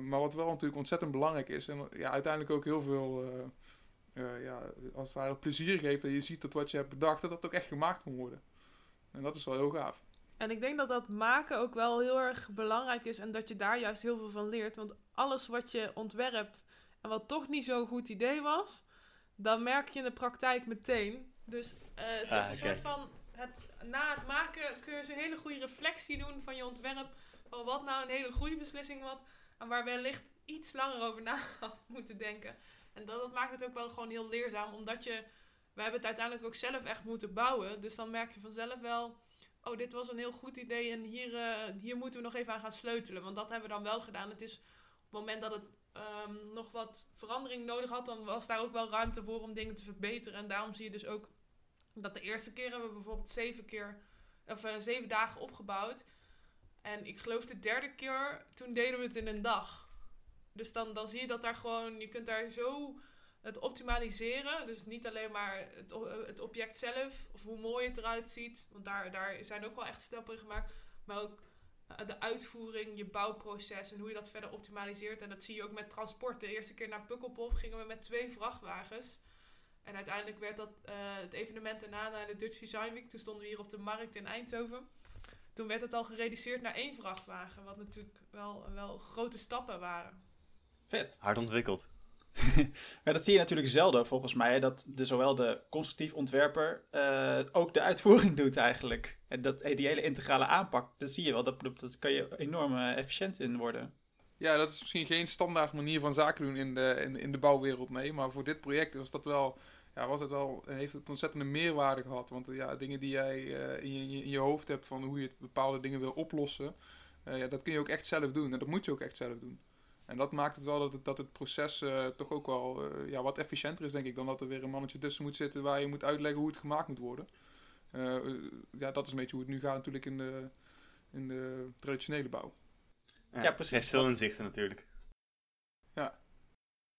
[SPEAKER 3] Maar wat wel natuurlijk ontzettend belangrijk is. En ja, uiteindelijk ook heel veel uh, ja, als het ware plezier geeft. En je ziet dat wat je hebt bedacht, dat dat ook echt gemaakt kan worden. En dat is wel heel gaaf.
[SPEAKER 4] En ik denk dat dat maken ook wel heel erg belangrijk is. En dat je daar juist heel veel van leert. Want alles wat je ontwerpt en wat toch niet zo'n goed idee was, dan merk je in de praktijk meteen. Dus het is ah, een soort van. Het, na het maken kun je een hele goede reflectie doen van je ontwerp. Van wat nou een hele goede beslissing was en waar wellicht iets langer over na [LAUGHS] had moeten denken. En dat, dat maakt het ook wel gewoon heel leerzaam, omdat je, we hebben het uiteindelijk ook zelf echt moeten bouwen. Dus dan merk je vanzelf wel, oh, dit was een heel goed idee en hier, uh, hier moeten we nog even aan gaan sleutelen. Want dat hebben we dan wel gedaan. Het is op het moment dat het um, nog wat verandering nodig had, dan was daar ook wel ruimte voor om dingen te verbeteren. En daarom zie je dus ook dat de eerste keer hebben we bijvoorbeeld zeven keer, of uh, zeven dagen opgebouwd. En ik geloof de derde keer, toen deden we het in een dag. Dus dan, dan zie je dat daar gewoon, je kunt daar zo het optimaliseren. Dus niet alleen maar het, het object zelf, of hoe mooi het eruit ziet. Want daar, daar zijn ook wel echt stappen in gemaakt. Maar ook eh, de uitvoering, je bouwproces en hoe je dat verder optimaliseert. En dat zie je ook met transport. De eerste keer naar Pukkelpop gingen we met twee vrachtwagens. En uiteindelijk werd dat uh, het evenement daarna naar de Dutch Design Week. Toen stonden we hier op de markt in Eindhoven toen werd het al gereduceerd naar één vrachtwagen. Wat natuurlijk wel, wel grote stappen waren.
[SPEAKER 2] Vet.
[SPEAKER 1] Hard ontwikkeld. [LAUGHS]
[SPEAKER 2] maar dat zie je natuurlijk zelden volgens mij. Dat de, zowel de constructief ontwerper uh, ook de uitvoering [LAUGHS] doet eigenlijk. En dat, die hele integrale aanpak, dat zie je wel. Dat, dat kan je enorm uh, efficiënt in worden.
[SPEAKER 3] Ja, dat is misschien geen standaard manier van zaken doen in de, in, in de bouwwereld, nee. Maar voor dit project was dat wel ja, was het wel, heeft het ontzettende meerwaarde gehad. Want ja, dingen die jij uh, in, je, in je hoofd hebt van hoe je bepaalde dingen wil oplossen, uh, ja, dat kun je ook echt zelf doen. En dat moet je ook echt zelf doen. En dat maakt het wel dat het, dat het proces uh, toch ook wel ja, wat efficiënter is, denk ik, dan dat er weer een mannetje tussen moet zitten waar je moet uitleggen hoe het gemaakt moet worden. ja, dat is een beetje hoe het nu gaat natuurlijk in de, in de traditionele bouw.
[SPEAKER 1] Ja, ja precies. veel inzichten natuurlijk.
[SPEAKER 3] Ja,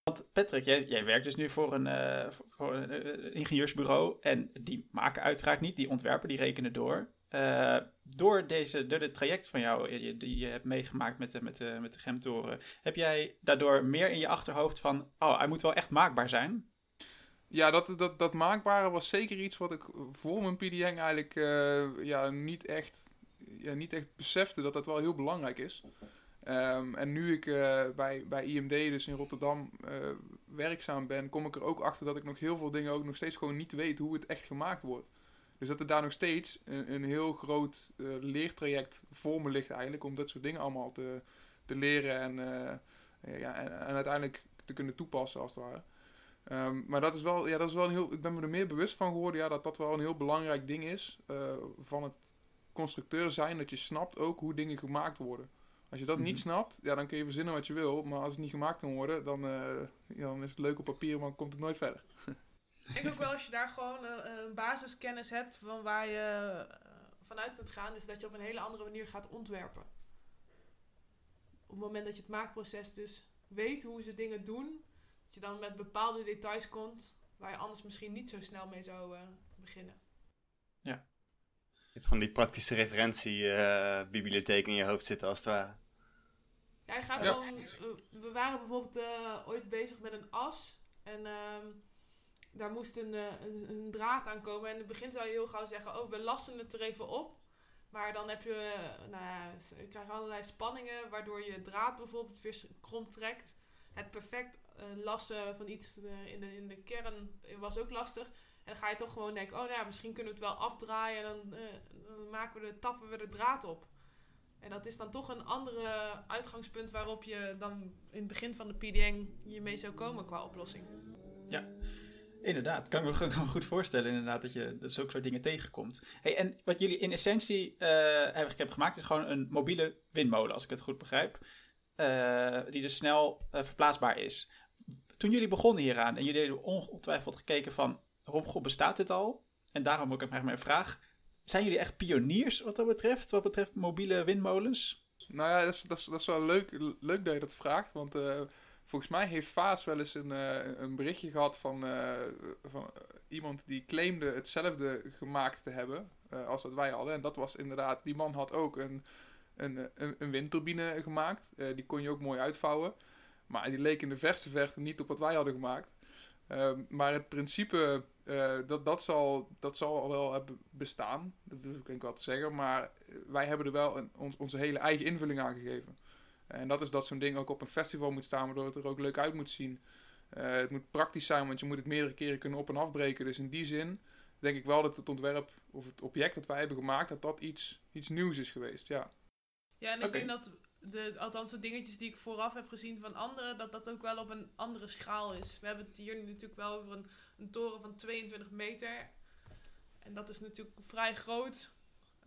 [SPEAKER 2] want Patrick, jij, jij werkt dus nu voor een, uh, voor een uh, ingenieursbureau. En die maken uiteraard niet, die ontwerpen, die rekenen door. Uh, door, deze, door dit traject van jou, die, die je hebt meegemaakt met de, met, de, met de gemtoren, heb jij daardoor meer in je achterhoofd van, oh, hij moet wel echt maakbaar zijn?
[SPEAKER 3] Ja, dat, dat, dat maakbare was zeker iets wat ik voor mijn PDN eigenlijk ja, niet, echt, ja, niet echt besefte dat dat wel heel belangrijk is. Um, en nu ik bij, bij IMD, dus in Rotterdam, werkzaam ben, kom ik er ook achter dat ik nog heel veel dingen ook nog steeds gewoon niet weet hoe het echt gemaakt wordt. Dus dat er daar nog steeds een, een heel groot uh, leertraject voor me ligt eigenlijk. Om dat soort dingen allemaal te, te leren en, uh, ja, en, en, uiteindelijk te kunnen toepassen als het ware. Um, maar dat is wel, ja, dat is wel een heel, ik ben me er meer bewust van geworden ja, dat dat wel een heel belangrijk ding is uh, van het constructeur zijn. Dat je snapt ook hoe dingen gemaakt worden. Als je dat niet mhm. snapt, ja, dan kun je verzinnen wat je wil. Maar als het niet gemaakt kan worden, dan, ja, dan is het leuk op papier, maar komt het nooit verder. [LAUGHS]
[SPEAKER 4] Ik denk ook wel als je daar gewoon een, eh, een basiskennis hebt van waar je vanuit kunt gaan, is dat je op een hele andere manier gaat ontwerpen. Op het moment dat je het maakproces dus weet hoe ze dingen doen, dat je dan met bepaalde details komt waar je anders misschien niet zo snel mee zou uh, beginnen.
[SPEAKER 1] Ja. Je hebt gewoon die praktische referentiebibliotheek uh, in je hoofd zitten als het ware.
[SPEAKER 4] Ja, je gaat gewoon... Uh, we waren bijvoorbeeld eh, ooit bezig met een as. En ehm, daar moest een, een, een, draad aan komen. En in het begin zou je heel gauw zeggen... Oh, we lassen het er even op. Maar dan heb je... nou ja, je krijgt allerlei spanningen... waardoor je draad bijvoorbeeld weer krom trekt het perfect uh, lassen van iets in, de, in de kern was ook lastig. En dan ga je toch gewoon denken, oh nou misschien kunnen we het wel afdraaien en dan, dan maken we de, tappen we de draad op. En dat is dan toch een andere uitgangspunt waarop je dan in het begin van de PDN je mee zou komen qua oplossing.
[SPEAKER 2] Ja, inderdaad. Kan ik me goed voorstellen inderdaad dat je dat zulke soort dingen tegenkomt. Hey, en wat jullie in essentie hebben gemaakt is gewoon een mobiele windmolen, als ik het goed begrijp. Uh, die dus snel uh, verplaatsbaar is. Toen jullie begonnen hieraan en jullie hebben ongetwijfeld gekeken van, Rob, bestaat dit al? En daarom ook eigenlijk mijn vraag. Zijn jullie echt pioniers wat dat betreft, wat betreft mobiele windmolens?
[SPEAKER 3] Nou ja, dat is, dat is, wel leuk, leuk dat je dat vraagt, want volgens mij heeft Vaas wel eens een, een berichtje gehad van, van iemand die claimde hetzelfde gemaakt te hebben als wat wij hadden. En dat was inderdaad, die man had ook een een, een, een windturbine gemaakt. Die kon je ook mooi uitvouwen. Maar die leek in de verste verte niet op wat wij hadden gemaakt. Uh, maar het principe, dat, dat, zal, dat zal wel hebben bestaan. Dat durf ik denk wel te zeggen. Maar wij hebben er wel een, ons, onze hele eigen invulling aan gegeven. En dat is dat zo'n ding ook op een festival moet staan, waardoor het er ook leuk uit moet zien. het moet praktisch zijn, want je moet het meerdere keren kunnen op- en afbreken. Dus in die zin denk ik wel dat het ontwerp of het object dat wij hebben gemaakt, dat dat iets, iets nieuws is geweest. Ja.
[SPEAKER 4] Ja, en ik denk dat, de, althans de dingetjes die ik vooraf heb gezien van anderen, dat dat ook wel op een andere schaal is. We hebben het hier nu natuurlijk wel over een, een toren van 22 meter. En dat is natuurlijk vrij groot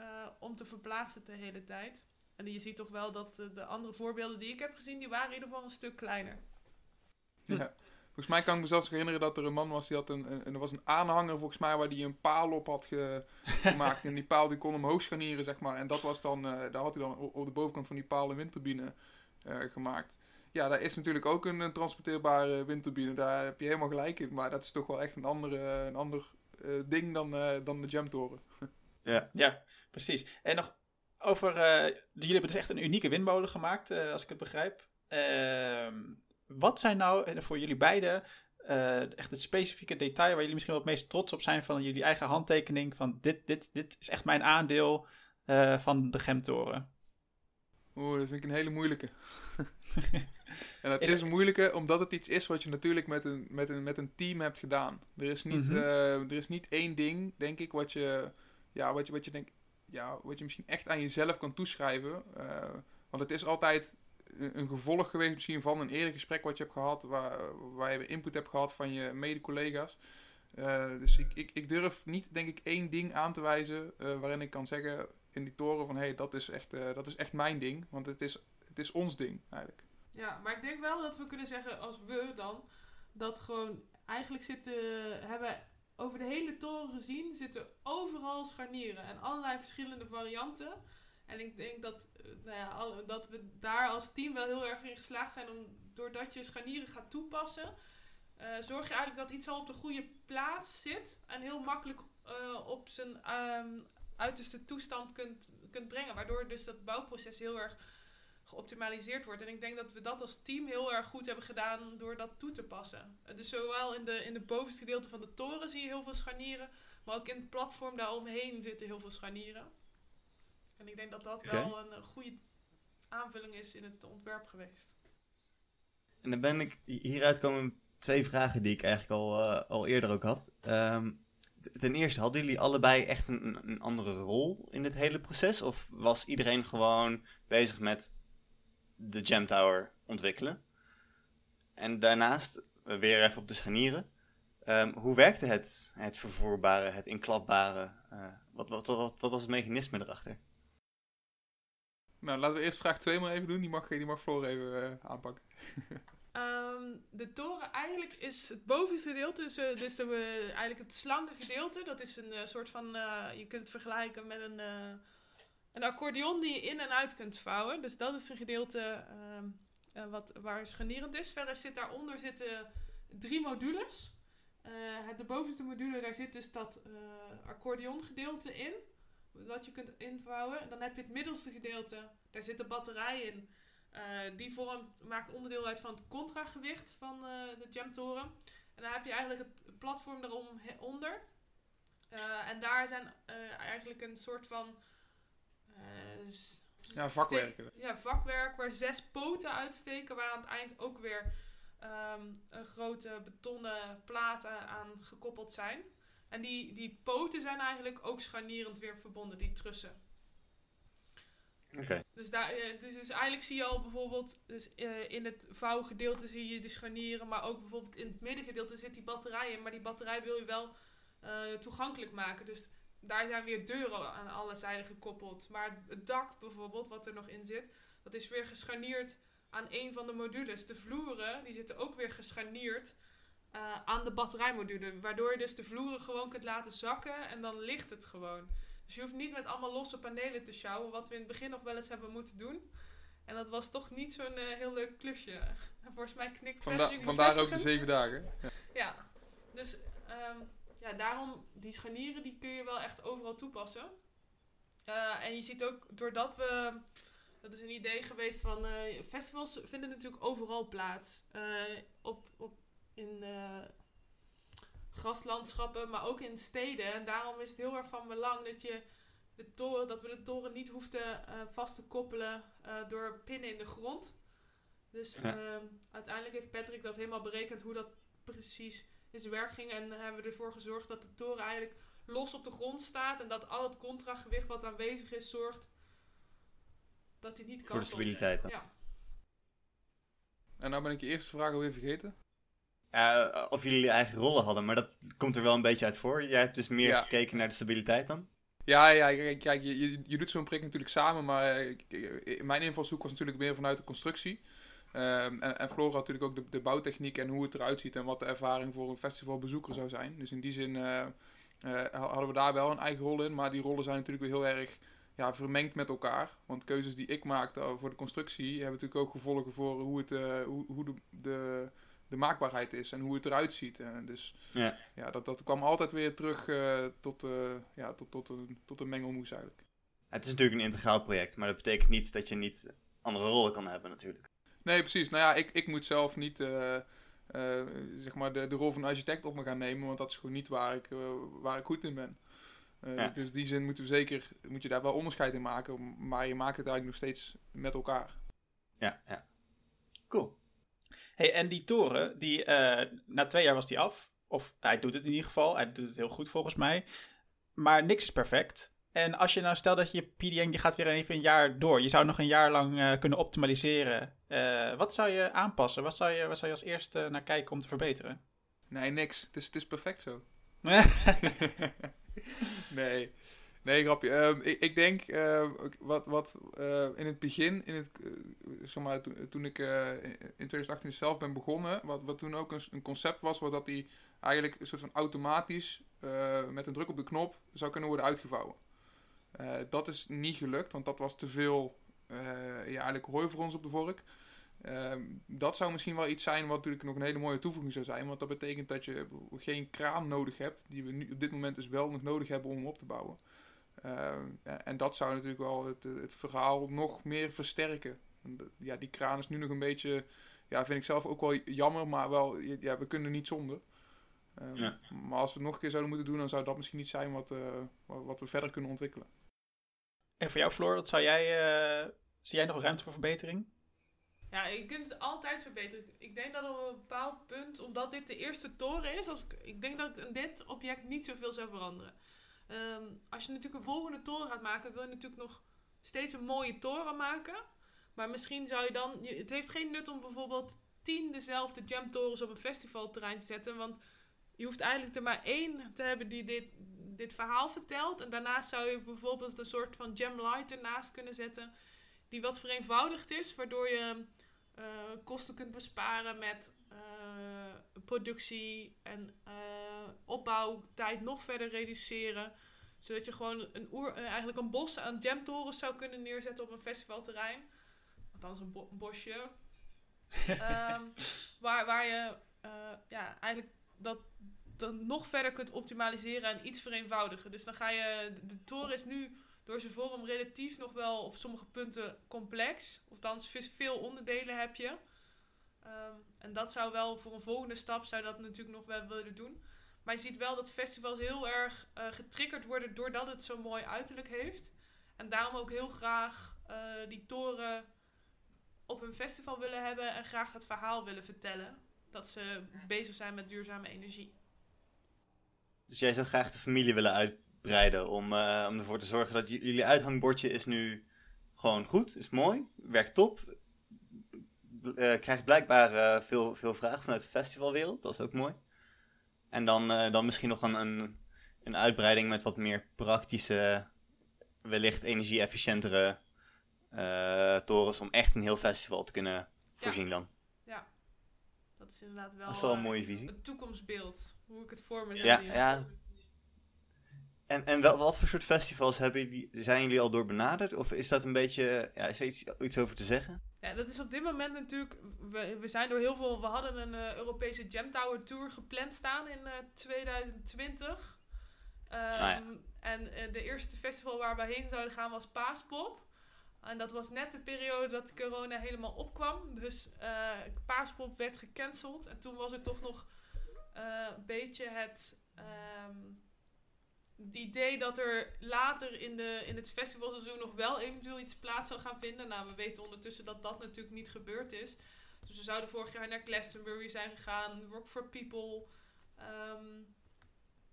[SPEAKER 4] uh, om te verplaatsen de hele tijd. En je ziet toch wel dat de andere voorbeelden die ik heb gezien, die waren in ieder geval een stuk kleiner.
[SPEAKER 3] Ja. Volgens mij kan ik me zelfs herinneren dat er een man was die had een, een er was een aanhanger volgens mij waar die een paal op had [LAUGHS] gemaakt en die paal die kon omhoog scharnieren zeg maar en dat was dan, uh, daar had hij dan op de bovenkant van die paal een windturbine uh, gemaakt. Ja, daar is natuurlijk ook een, een, transporteerbare windturbine, daar heb je helemaal gelijk in, maar dat is toch wel echt een, andere, een ander uh, ding dan, dan de jamtoren. [LAUGHS]
[SPEAKER 2] ja. ja, precies. En nog over, jullie hebben dus echt een unieke windmolen gemaakt, als ik het begrijp. Ehm wat zijn nou voor jullie beiden uh, echt het specifieke detail waar jullie misschien wel het meest trots op zijn van jullie eigen handtekening? Van dit, dit, dit is echt mijn aandeel van de gemtoren.
[SPEAKER 3] Oeh, dat vind ik een hele moeilijke. [LAUGHS] en het is, is een moeilijke omdat het iets is wat je natuurlijk met een, met een, met een team hebt gedaan. Er is niet, mm -hmm. uh, er is niet één ding, denk ik, wat je, ja, wat je, wat je, denk, ja, wat je misschien echt aan jezelf kan toeschrijven. want het is altijd een gevolg geweest misschien van een eerder gesprek wat je hebt gehad, waar, waar je input hebt gehad van je mede-collega's. Uh, dus ik, ik, ik durf niet, denk ik, één ding aan te wijzen uh, waarin ik kan zeggen in die toren van hé, hey, dat, is echt, dat is echt mijn ding. Want het is, het is ons ding eigenlijk.
[SPEAKER 4] Ja, maar ik denk wel dat we kunnen zeggen als we dan, dat gewoon eigenlijk zitten, hebben over de hele toren gezien, zitten overal scharnieren en allerlei verschillende varianten. En ik denk dat, eh, nou ja, dat we daar als team wel heel erg in geslaagd zijn om, doordat je scharnieren gaat toepassen, uh, zorg je eigenlijk dat iets al op de goede plaats zit en heel makkelijk uh, op zijn um, uiterste toestand kunt, kunt brengen. Waardoor dus dat bouwproces heel erg geoptimaliseerd wordt. En ik denk dat we dat als team heel erg goed hebben gedaan door dat toe te passen. dus zowel in de, in de bovenste gedeelte van de toren zie je heel veel scharnieren, maar ook in het platform daaromheen zitten heel veel scharnieren. En ik denk dat dat wel een, goede aanvulling is in het ontwerp geweest.
[SPEAKER 1] En dan ben ik, hieruit komen twee vragen die ik eigenlijk al, uh, al eerder ook had. Um, ten eerste, hadden jullie allebei echt een, een andere rol in dit hele proces? Of was iedereen gewoon bezig met de Jam Tower ontwikkelen? En daarnaast, weer even op de scharnieren. Um, hoe werkte het, het vervoerbare, het inklapbare? Uh, wat, wat, wat, wat, was het mechanisme erachter?
[SPEAKER 3] Nou, laten we eerst vraag 2 maar even doen. Die mag, die mag Floor even uh, aanpakken.
[SPEAKER 4] um, [LAUGHS] de toren eigenlijk is het bovenste gedeelte, dus, uh, dus de, uh, eigenlijk het slanke gedeelte. Dat is een soort van, je kunt het vergelijken met een, een accordeon die je in en uit kunt vouwen. Dus dat is een gedeelte ehm, wat, waar scharnierend is. Verder zit daaronder zitten drie modules. de bovenste module, daar zit dus dat accordeon gedeelte in wat je kunt invouwen. En dan heb je het middelste gedeelte, daar zit de batterij in. Die vormt, maakt onderdeel uit van het contragewicht van de jamtoren. En dan heb je eigenlijk het platform eronder. Uh, en daar zijn eigenlijk een soort van...
[SPEAKER 3] ja, vakwerk.
[SPEAKER 4] Ja, vakwerk waar zes poten uitsteken. Waar aan het eind ook weer um, een grote betonnen platen aan gekoppeld zijn. En die, die poten zijn eigenlijk ook scharnierend weer verbonden, die trussen.
[SPEAKER 1] Oké.
[SPEAKER 4] Dus, daar, eh, dus, dus, eigenlijk zie je al bijvoorbeeld, dus, uh, in het vouwgedeelte zie je de scharnieren, maar ook bijvoorbeeld in het middengedeelte zit die batterij in. Maar die batterij wil je wel uh, toegankelijk maken. Dus daar zijn weer deuren aan alle zijden gekoppeld. Maar het dak bijvoorbeeld, wat er nog in zit, dat is weer gescharnierd aan een van de modules. De vloeren, die zitten ook weer gescharnierd uh, aan de batterijmodule. Waardoor je dus de vloeren gewoon kunt laten zakken en dan ligt het gewoon. Dus je hoeft niet met allemaal losse panelen te sjouwen, wat we in het begin nog wel eens hebben moeten doen. En dat was toch niet zo'n uh, heel leuk klusje. [LAUGHS] Volgens mij knikt
[SPEAKER 3] Vanda Vandaar ook de zeven dagen.
[SPEAKER 4] Ja, ja. dus um, ja, daarom, die scharnieren die kun je wel echt overal toepassen. Uh, en je ziet ook, doordat we... Dat is een idee geweest van... festivals vinden natuurlijk overal plaats. op, op in graslandschappen, maar ook in steden. En daarom is het heel erg van belang dat, je de toren, dat we de toren niet hoefden vast te koppelen door pinnen in de grond. Dus ja. uiteindelijk heeft Patrick dat helemaal berekend hoe dat precies in zijn werk ging. En hebben we ervoor gezorgd dat de toren eigenlijk los op de grond staat. En dat al het contragewicht wat aanwezig is zorgt dat hij niet kan.
[SPEAKER 1] Voor de stabiliteit.
[SPEAKER 4] Ja.
[SPEAKER 3] En nou ben ik je eerste vraag alweer vergeten.
[SPEAKER 1] Uh, of jullie eigen rollen hadden, maar dat komt er wel een beetje uit voor. Jij hebt dus meer ja. gekeken naar de stabiliteit dan?
[SPEAKER 3] Ja, ja kijk, je, je, je doet zo'n prik natuurlijk samen, maar uh, mijn invalshoek was natuurlijk meer vanuit de constructie. Um, en, en Flora had natuurlijk ook de, de, bouwtechniek en hoe het eruit ziet en wat de ervaring voor een festivalbezoeker zou zijn. Dus in die zin uh, hadden we daar wel een eigen rol in, maar die rollen zijn natuurlijk weer heel erg ja, vermengd met elkaar. Want keuzes die ik maakte voor de constructie hebben natuurlijk ook gevolgen voor hoe, het, hoe, hoe de, de de maakbaarheid is en hoe het eruit ziet. Dus ja. Ja, dat, dat kwam altijd weer terug tot, ja, tot, tot, een, tot een mengelmoes eigenlijk.
[SPEAKER 1] Het is natuurlijk een integraal project, maar dat betekent niet dat je niet andere rollen kan hebben natuurlijk.
[SPEAKER 3] Nee, precies. Nou ja, ik, ik moet zelf niet zeg maar de, de rol van architect op me gaan nemen, want dat is gewoon niet waar ik, waar ik goed in ben. Ja. Dus in die zin moeten we zeker, moet je daar wel onderscheid in maken, maar je maakt het eigenlijk nog steeds met elkaar.
[SPEAKER 1] Ja, ja. Cool.
[SPEAKER 2] Hey, en die toren, die, uh, na twee jaar was die af. Of hij doet het in ieder geval. Hij doet het heel goed volgens mij. Maar niks is perfect. En als je nou stelt dat je PDN, je gaat weer even een jaar door. Je zou nog een jaar lang uh, kunnen optimaliseren. Uh, wat zou je aanpassen? Wat zou je, wat zou je als eerste naar kijken om te verbeteren?
[SPEAKER 3] Nee, niks. Het is, het is perfect zo. [LAUGHS] nee. Nee, grapje. Uh, ik, ik, denk, uh, wat, wat uh, in het begin, in het, eh, zeg maar, to, toen ik in 2018 zelf ben begonnen, wat, wat toen ook een, een concept was, wat dat die eigenlijk een soort van automatisch met een druk op de knop zou kunnen worden uitgevouwen. Dat is niet gelukt, want dat was te veel, ja, eigenlijk hooi voor ons op de vork. Ehm, dat zou misschien wel iets zijn wat natuurlijk nog een hele mooie toevoeging zou zijn. Want dat betekent dat je geen kraan nodig hebt, die we nu op dit moment dus wel nog nodig hebben om hem op te bouwen. Uh, en dat zou natuurlijk wel het, het verhaal nog meer versterken. Ja, die kraan is nu nog een beetje, ja, vind ik zelf ook wel jammer, maar wel, ja, we kunnen niet zonder. Uh, ja. Maar als we het nog een keer zouden moeten doen, dan zou dat misschien niet zijn wat, uh, wat we verder kunnen ontwikkelen.
[SPEAKER 2] Voor jou, Floor, wat zou jij, zie jij nog ruimte voor verbetering?
[SPEAKER 4] Ja, je kunt het altijd verbeteren. Ik denk dat op een bepaald punt, omdat dit de eerste toren is, als ik, ik denk dat in dit object niet zoveel zou veranderen. Ehm, als je natuurlijk een volgende toren gaat maken, wil je natuurlijk nog steeds een mooie toren maken. Maar misschien zou je dan. Het heeft geen nut om bijvoorbeeld tien dezelfde jamtorens op een festivalterrein te zetten. Want je hoeft eigenlijk er maar één te hebben die dit, dit verhaal vertelt. En daarnaast zou je bijvoorbeeld een soort van jam light ernaast kunnen zetten. Die wat vereenvoudigd is, waardoor je eh, kosten kunt besparen met eh, productie en eh, opbouwtijd nog verder reduceren. Zodat je gewoon een oer, eigenlijk een bos aan jamtorens zou kunnen neerzetten op een festivalterrein. Althans een, bo- een bosje. [LAUGHS] Ehm, waar, waar je ja, eigenlijk dat, dat nog verder kunt optimaliseren en iets vereenvoudigen. Dus dan ga je. De, toren is nu door zijn vorm relatief nog wel op sommige punten complex. Of vis- veel onderdelen heb je. Ehm, en dat zou wel voor een volgende stap zou dat natuurlijk nog wel willen doen. Maar je ziet wel dat festivals heel erg eh, getriggerd worden doordat het zo'n mooi uiterlijk heeft. En daarom ook heel graag eh, die toren op hun festival willen hebben en graag het verhaal willen vertellen. Dat ze bezig zijn met duurzame energie.
[SPEAKER 1] Dus jij zou graag de familie willen uitbreiden om, eh, om ervoor te zorgen dat jullie uithangbordje is nu gewoon goed, is mooi, werkt top. Eh krijgt blijkbaar eh, veel, veel vraag vanuit de festivalwereld, dat is ook mooi. En dan, dan misschien nog een, een, een uitbreiding met wat meer praktische, wellicht energie-efficiëntere torens om echt een heel festival te kunnen voorzien dan.
[SPEAKER 4] Dat is inderdaad wel,
[SPEAKER 1] Dat is wel een
[SPEAKER 4] eh,
[SPEAKER 1] mooie visie.
[SPEAKER 4] het toekomstbeeld. Hoe ik het voor me
[SPEAKER 1] Ja,
[SPEAKER 4] zie.
[SPEAKER 1] ja. En, en wel, wat voor soort festivals hebben jullie, zijn jullie al door benaderd? Of is dat een beetje, ja, is er iets, iets over te zeggen?
[SPEAKER 4] Ja, dat is op dit moment natuurlijk. We, we zijn door heel veel. We hadden een eh, Europese Jam Tower Tour gepland staan in eh, 2020. Ehm,
[SPEAKER 1] ja.
[SPEAKER 4] En eh, de eerste festival waar we heen zouden gaan was Paaspop. En dat was net de periode dat corona helemaal opkwam. Dus eh Paaspop werd gecanceld. En toen was er toch nog eh, een beetje het. ehm, het idee dat er later in, de, in het festivalseizoen nog wel eventueel iets plaats zou gaan vinden. Nou, we weten ondertussen dat dat natuurlijk niet gebeurd is. Dus we zouden vorig jaar naar Glastonbury zijn gegaan, Rock for People,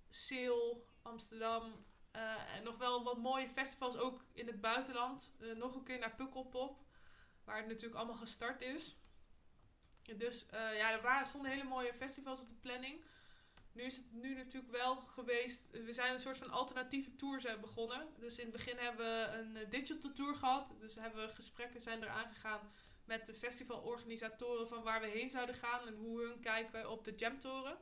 [SPEAKER 4] Seal, Amsterdam. Eh, en nog wel wat mooie festivals ook in het buitenland. Eh, nog een keer naar Pukkelpop, waar het natuurlijk allemaal gestart is. Dus eh, ja, er waren, stonden hele mooie festivals op de planning. Nu is het nu natuurlijk wel geweest. We zijn een soort van alternatieve tour zijn begonnen. Dus in het begin hebben we een digital tour gehad. Dus hebben we gesprekken zijn er aangegaan met de festivalorganisatoren van waar we heen zouden gaan en hoe hun kijken op de Jamtoren.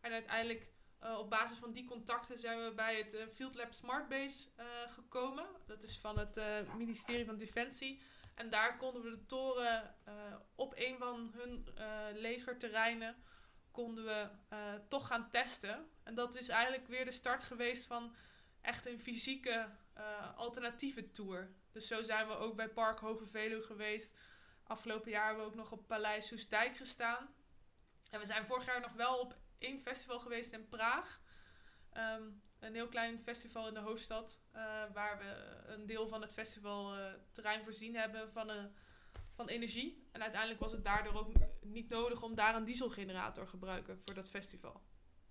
[SPEAKER 4] En uiteindelijk eh, op basis van die contacten zijn we bij het eh, Field Lab Smartbase eh gekomen. Dat is van het ministerie van Defensie. En daar konden we de toren op een van hun legerterreinen konden we toch gaan testen. En dat is eigenlijk weer de start geweest van echt een fysieke alternatieve tour. Dus zo zijn we ook bij Park Hoge geweest. Afgelopen jaar hebben we ook nog op Paleis Soestdijk gestaan. En we zijn vorig jaar nog wel op één festival geweest in Praag. Ehm, een heel klein festival in de hoofdstad. eh, waar we een deel van het festivalterrein voorzien hebben van, een, van energie. En uiteindelijk was het daardoor ook niet nodig om daar een dieselgenerator te gebruiken voor dat festival.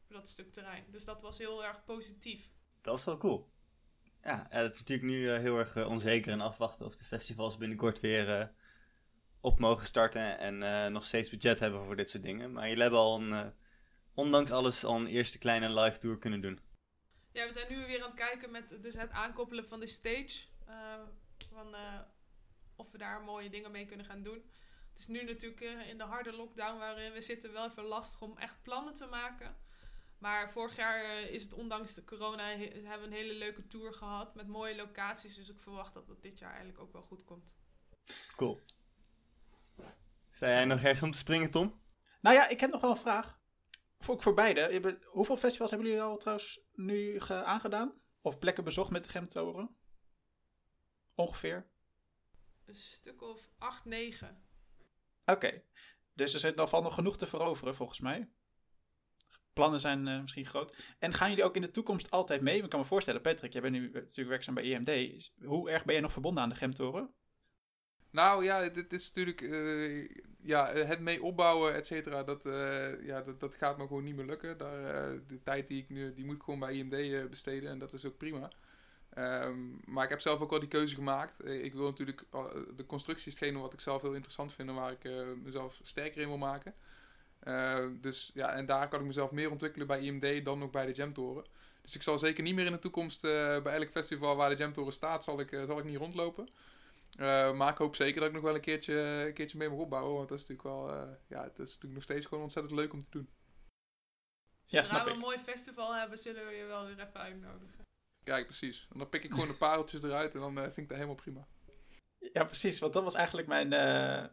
[SPEAKER 4] Voor dat stuk terrein. Dus dat was heel erg positief.
[SPEAKER 1] Dat is wel cool. Ja, het is natuurlijk nu eh, heel erg eh, onzeker en afwachten of de festivals binnenkort weer eh, op mogen starten en eh, nog steeds budget hebben voor dit soort dingen. Maar jullie hebben al een, eh, ondanks alles al een eerste kleine live tour kunnen doen.
[SPEAKER 4] Ja, we zijn nu weer aan het kijken met dus het aankoppelen van de stage. eh, van, eh, of we daar mooie dingen mee kunnen gaan doen. Het is nu natuurlijk eh, in de harde lockdown waarin we zitten wel even lastig om echt plannen te maken. Maar vorig jaar is het ondanks de corona he- hebben we een hele leuke tour gehad met mooie locaties. Dus ik verwacht dat het dit jaar eigenlijk ook wel goed komt.
[SPEAKER 1] Cool. Sta jij nog ergens om te springen, Tom?
[SPEAKER 5] Nou ja, ik heb nog wel een vraag. Voor, voor beide. Je Hoeveel festivals hebben jullie al trouwens nu ge- aangedaan? Of plekken bezocht met de Gemtoren? Ongeveer.
[SPEAKER 4] Een stuk of 8, 9.
[SPEAKER 5] Oké. Dus er zit nog wel nog genoeg te veroveren, volgens mij. Plannen zijn eh, misschien groot. En gaan jullie ook in de toekomst altijd mee? Ik kan me voorstellen, Patrick, jij bent nu natuurlijk werkzaam bij IMD. Is- Hoe erg ben jij nog verbonden aan de Gemtoren?
[SPEAKER 3] Nou ja, dit is natuurlijk. eh, ja, het mee opbouwen, et cetera. Dat, eh, ja, dat, dat gaat me gewoon niet meer lukken. Daar, eh, de tijd die ik nu. die moet ik gewoon bij IMD besteden. En dat is ook prima. Ehm, maar ik heb zelf ook al die keuze gemaakt. Ik wil natuurlijk. de constructie is wat ik zelf heel interessant vind. En waar ik mezelf sterker in wil maken. Eh, dus ja, en daar kan ik mezelf meer ontwikkelen bij IMD dan ook bij de Jamtoren. Dus ik zal zeker niet meer in de toekomst bij elk festival waar de Jamtoren staat, zal ik, zal ik niet rondlopen. Eh, maar ik hoop zeker dat ik nog wel een keertje, een keertje mee mag opbouwen. Want dat is natuurlijk wel, eh, ja, dat is natuurlijk nog steeds gewoon ontzettend leuk om te doen.
[SPEAKER 5] Ja,
[SPEAKER 4] Zodra
[SPEAKER 5] snap
[SPEAKER 4] we
[SPEAKER 5] ik.
[SPEAKER 4] een mooi festival hebben, zullen we je wel weer even uitnodigen.
[SPEAKER 3] Kijk, precies. En dan pik ik gewoon de pareltjes eruit en dan eh, vind ik dat helemaal prima.
[SPEAKER 5] Ja, precies. Want dat was eigenlijk mijn, eh,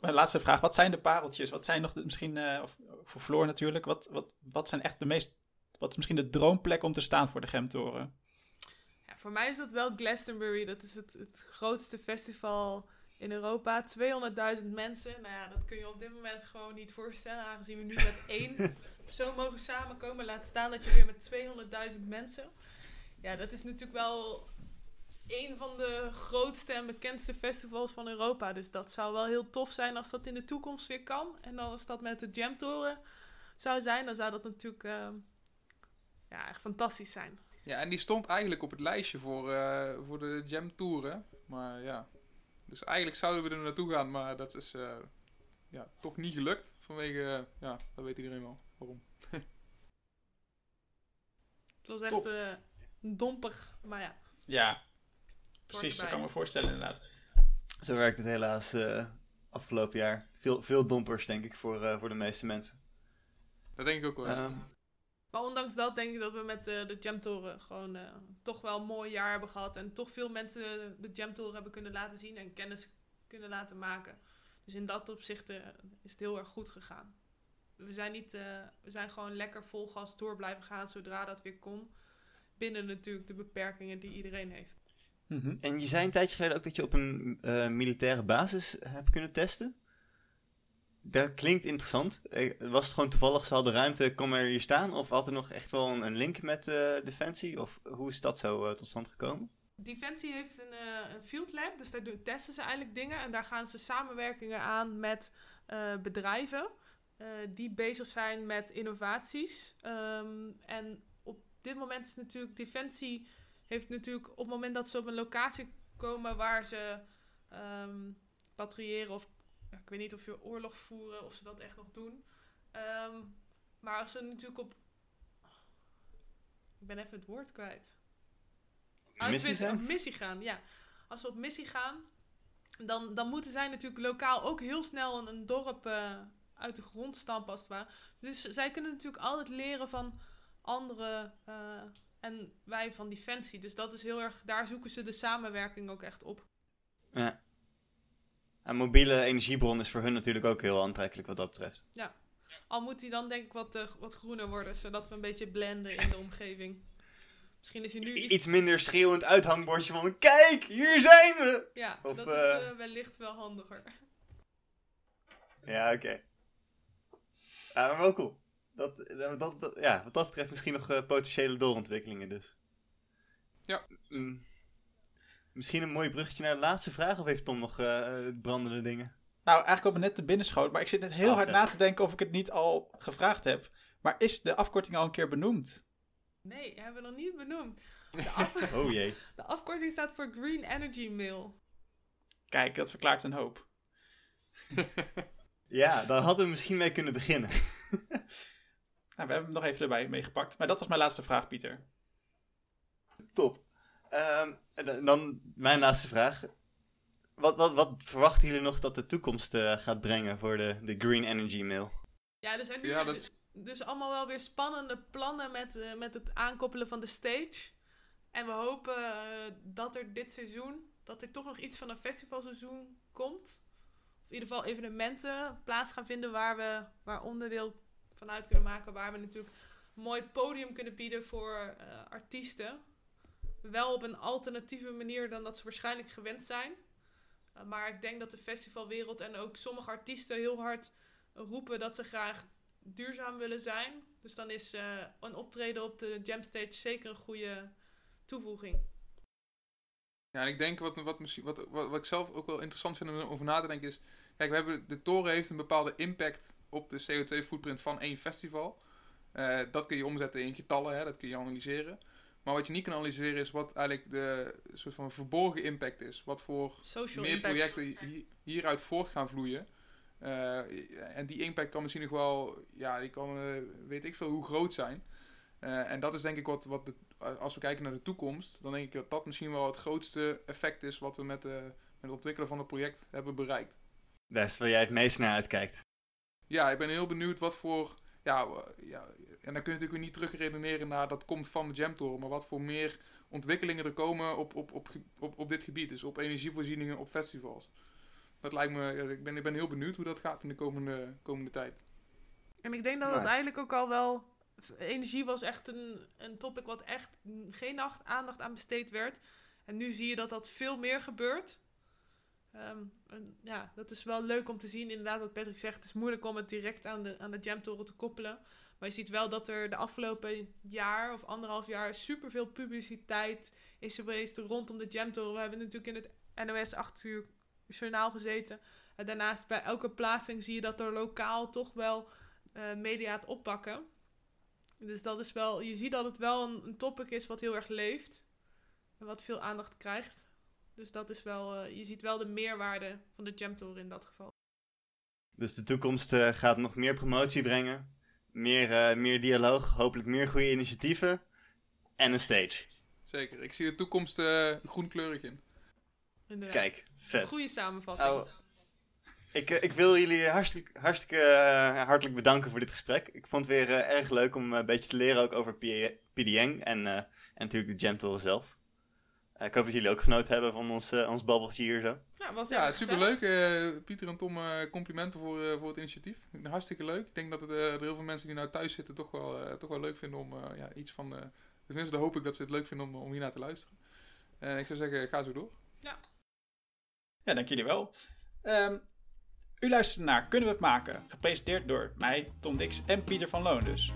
[SPEAKER 5] mijn laatste vraag. Wat zijn de pareltjes? Wat zijn nog de, misschien, eh, of voor Floor natuurlijk, wat, wat, wat zijn echt de meest, wat is misschien de droomplek om te staan voor de Gemtoren?
[SPEAKER 4] Ja, voor mij is dat wel Glastonbury. Dat is het, het grootste festival in Europa. 200.000 mensen. Nou ja, dat kun je op dit moment gewoon niet voorstellen. Aangezien we nu met [LAUGHS] één persoon mogen samenkomen. Laat staan dat je weer met 200.000 mensen. Ja, dat is natuurlijk wel een van de grootste en bekendste festivals van Europa. Dus dat zou wel heel tof zijn als dat in de toekomst weer kan. En dan als dat met de Jamtoren zou zijn, dan zou dat natuurlijk eh, ja, echt fantastisch zijn.
[SPEAKER 3] Ja, en die stond eigenlijk op het lijstje voor, eh, voor de Jam Tour, hè. Maar ja, dus eigenlijk zouden we er naartoe gaan, maar dat is eh, ja, toch niet gelukt. Vanwege, eh, ja, dat weet iedereen wel waarom. [LAUGHS]
[SPEAKER 4] Het was echt eh, domper, maar ja.
[SPEAKER 5] Ja, precies. Dat kan ik me voorstellen inderdaad.
[SPEAKER 1] Zo werkt het helaas eh, afgelopen jaar. Veel, veel dompers, denk ik, voor, eh, voor de meeste mensen.
[SPEAKER 3] Dat denk ik ook wel. ja.
[SPEAKER 4] Maar ondanks dat denk ik dat we met eh, de Jamtoren gewoon eh, toch wel een mooi jaar hebben gehad. En toch veel mensen de Jamtoren hebben kunnen laten zien en kennis kunnen laten maken. Dus in dat opzicht eh, is het heel erg goed gegaan. We zijn, niet, we zijn gewoon lekker vol gas door blijven gaan zodra dat weer kon. Binnen natuurlijk de beperkingen die iedereen heeft.
[SPEAKER 5] Mhm.
[SPEAKER 1] En je zei een tijdje geleden ook dat je op een militaire basis hebt kunnen testen. Dat klinkt interessant. Eh, Was het gewoon toevallig, ze hadden ruimte, kom er hier staan? Of had er nog echt wel een, link met eh, Defensie? Of hoe is dat zo eh, tot stand gekomen?
[SPEAKER 4] Defensie heeft een, een field lab, dus daar testen ze eigenlijk dingen. En daar gaan ze samenwerkingen aan met bedrijven die bezig zijn met innovaties. Ehm, en op dit moment is natuurlijk Defensie heeft natuurlijk op het moment dat ze op een locatie komen waar ze ehm patrouilleren of ja, ik weet niet of je oorlog voeren of ze dat echt nog doen. Ehm, maar als ze natuurlijk op ik ben even het woord kwijt.
[SPEAKER 1] Missie
[SPEAKER 4] Uitwisselen,
[SPEAKER 1] zijn?
[SPEAKER 4] op missie gaan, ja. Als we op missie gaan, dan, dan moeten zij natuurlijk lokaal ook heel snel een, een dorp eh, uit de grond stampen als het ware. Dus zij kunnen natuurlijk altijd leren van anderen eh, en wij van Defensie. Dus dat is heel erg, daar zoeken ze de samenwerking ook echt op.
[SPEAKER 1] Ja. Een mobiele energiebron is voor hun natuurlijk ook heel aantrekkelijk wat dat betreft.
[SPEAKER 4] Al moet die dan denk ik wat, eh, wat groener worden, zodat we een beetje blenden in de [LAUGHS] omgeving. Misschien is hij nu
[SPEAKER 1] I-
[SPEAKER 4] iets...
[SPEAKER 1] Iets minder schreeuwend uithangbordje van kijk, hier zijn we!
[SPEAKER 4] Ja,
[SPEAKER 1] of,
[SPEAKER 4] dat
[SPEAKER 1] eh,
[SPEAKER 4] is eh, wellicht wel handiger.
[SPEAKER 1] Ja, oké. Ja, maar wel cool. Dat, dat, ja, wat dat betreft misschien nog eh, potentiële doorontwikkelingen dus.
[SPEAKER 3] Ja.
[SPEAKER 1] Mm. Misschien een mooi bruggetje naar de laatste vraag, of heeft Tom nog eh, brandende dingen?
[SPEAKER 5] Nou, eigenlijk op me net te binnen schoot, maar ik zit net heel
[SPEAKER 1] Oh,
[SPEAKER 5] hard
[SPEAKER 1] vet.
[SPEAKER 5] na te denken of ik het niet al gevraagd heb. Maar is de afkorting al een keer benoemd?
[SPEAKER 4] Nee, hebben we nog niet benoemd. De, [LAUGHS] af-
[SPEAKER 1] Oh jee. [LAUGHS]
[SPEAKER 4] de afkorting staat voor Green Energy Mail.
[SPEAKER 5] Kijk, dat verklaart een hoop. [LAUGHS]
[SPEAKER 1] Ja, daar hadden we misschien mee kunnen beginnen.
[SPEAKER 5] Nou, we hebben hem nog even erbij meegepakt. Maar dat was mijn laatste vraag, Pieter.
[SPEAKER 1] Top. Ehm, en dan- dan mijn laatste vraag. Wat, wat, wat verwachten jullie nog dat de toekomst eh, gaat brengen voor de, de Green Energy Mail?
[SPEAKER 4] Ja, er zijn nu
[SPEAKER 3] Ja, dat is-
[SPEAKER 4] dus allemaal wel weer spannende plannen met, eh, met het aankoppelen van de stage. En we hopen eh, dat er dit seizoen, dat er toch nog iets van een festivalseizoen komt. Of in ieder geval evenementen plaats gaan vinden waar we waar onderdeel van uit kunnen maken. Waar we natuurlijk een mooi podium kunnen bieden voor eh, artiesten. Wel op een alternatieve manier dan dat ze waarschijnlijk gewend zijn. Uh, maar ik denk dat de festivalwereld en ook sommige artiesten heel hard roepen dat ze graag duurzaam willen zijn. Dus dan is uh, een optreden op de Jam Stage zeker een goede toevoeging.
[SPEAKER 3] Ja, en ik denk wat, wat, misschien, wat, wat ik zelf ook wel interessant vind om over na te denken is... Kijk, we hebben, de toren heeft een bepaalde impact op de CO2-footprint van één festival. Uh, dat kun je omzetten in getallen, hè, dat kun je analyseren. Maar wat je niet kan analyseren is wat eigenlijk de soort van verborgen impact is. Wat voor
[SPEAKER 4] Social
[SPEAKER 3] meer
[SPEAKER 4] impact.
[SPEAKER 3] projecten hi- hieruit voort gaan vloeien. Uh, en die impact kan misschien nog wel, ja, die kan, uh, weet ik veel, hoe groot zijn. Uh, en dat is denk ik wat, wat de, als we kijken naar de toekomst, dan denk ik dat dat misschien wel het grootste effect is wat we met, de, met het ontwikkelen van het project hebben bereikt.
[SPEAKER 1] Daar is waar jij het meest naar uitkijkt.
[SPEAKER 3] Ja, ik ben heel benieuwd wat voor, ja, ja en dan kun je natuurlijk weer niet terugredeneren naar dat komt van de Jamtoren, maar wat voor meer ontwikkelingen er komen op, op, op, op, op dit gebied, dus op energievoorzieningen op festivals. Dat lijkt me, ja, ik, ben, ik ben heel benieuwd hoe dat gaat in de komende, komende tijd.
[SPEAKER 4] En ik denk dat
[SPEAKER 1] Nice.
[SPEAKER 4] het eigenlijk ook al wel. Energie was echt een, een topic wat echt geen aandacht aan besteed werd. En nu zie je dat dat veel meer gebeurt. Um, en ja, dat is wel leuk om te zien. Inderdaad, wat Patrick zegt, het is moeilijk om het direct aan de, aan de Jamtoren te koppelen. Maar je ziet wel dat er de afgelopen jaar of anderhalf jaar superveel publiciteit is geweest rondom de Jamtoren. We hebben natuurlijk in het NOS 8 uur journaal gezeten. En daarnaast bij elke plaatsing zie je dat er lokaal toch wel uh, media het oppakken. Dus dat is wel, je ziet dat het wel een, topic is wat heel erg leeft. En wat veel aandacht krijgt. Dus dat is wel, uh, je ziet wel de meerwaarde van de Jamtour in dat geval.
[SPEAKER 1] Dus de toekomst uh, gaat nog meer promotie brengen. Meer, uh, meer dialoog, hopelijk meer goede initiatieven. En een stage.
[SPEAKER 3] Zeker, ik zie de toekomst uh, groenkleurig in.
[SPEAKER 4] Inderdaad.
[SPEAKER 1] Kijk, vet.
[SPEAKER 4] Goede samenvatting.
[SPEAKER 1] Oh, ik, uh, ik wil jullie hartstikke, hartstikke uh, hartelijk bedanken voor dit gesprek. Ik vond het weer uh, erg leuk om een beetje te leren ook over PDN en, en natuurlijk de Jamtoren zelf. Ik hoop dat jullie ook genoten hebben van ons, ons babbeltje hier zo.
[SPEAKER 4] Ja, was
[SPEAKER 3] ja superleuk. Pieter en Tom, complimenten voor, voor het initiatief. Hartstikke leuk. Ik denk dat het, er heel veel mensen die nou thuis zitten toch wel, toch wel leuk vinden om ja, iets van... tenminste, hoop ik dat ze het leuk vinden om, om hiernaar te luisteren. En ik zou zeggen, ga zo door.
[SPEAKER 4] Ja.
[SPEAKER 2] Ja, dank jullie wel. Um, u luistert naar Kunnen we het maken? Gepresenteerd door mij, Tom Dix en Pieter van Loon dus.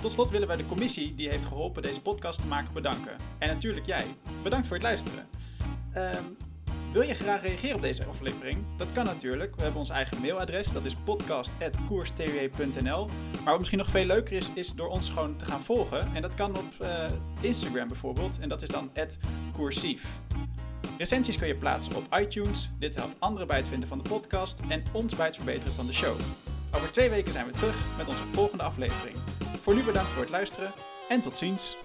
[SPEAKER 2] Tot slot willen wij de commissie die heeft geholpen deze podcast te maken bedanken. En natuurlijk jij. Bedankt voor het luisteren. Um, wil je graag reageren op deze aflevering? Dat kan natuurlijk. We hebben ons eigen mailadres. Dat is podcast.koerstw.nl Maar wat misschien nog veel leuker is, is door ons gewoon te gaan volgen. En dat kan op uh, Instagram bijvoorbeeld. En dat is dan @koersief. Recensies kun je plaatsen op iTunes. Dit helpt anderen bij het vinden van de podcast en ons bij het verbeteren van de show. Over twee weken zijn we terug met onze volgende aflevering. Voor nu bedankt voor het luisteren en tot ziens.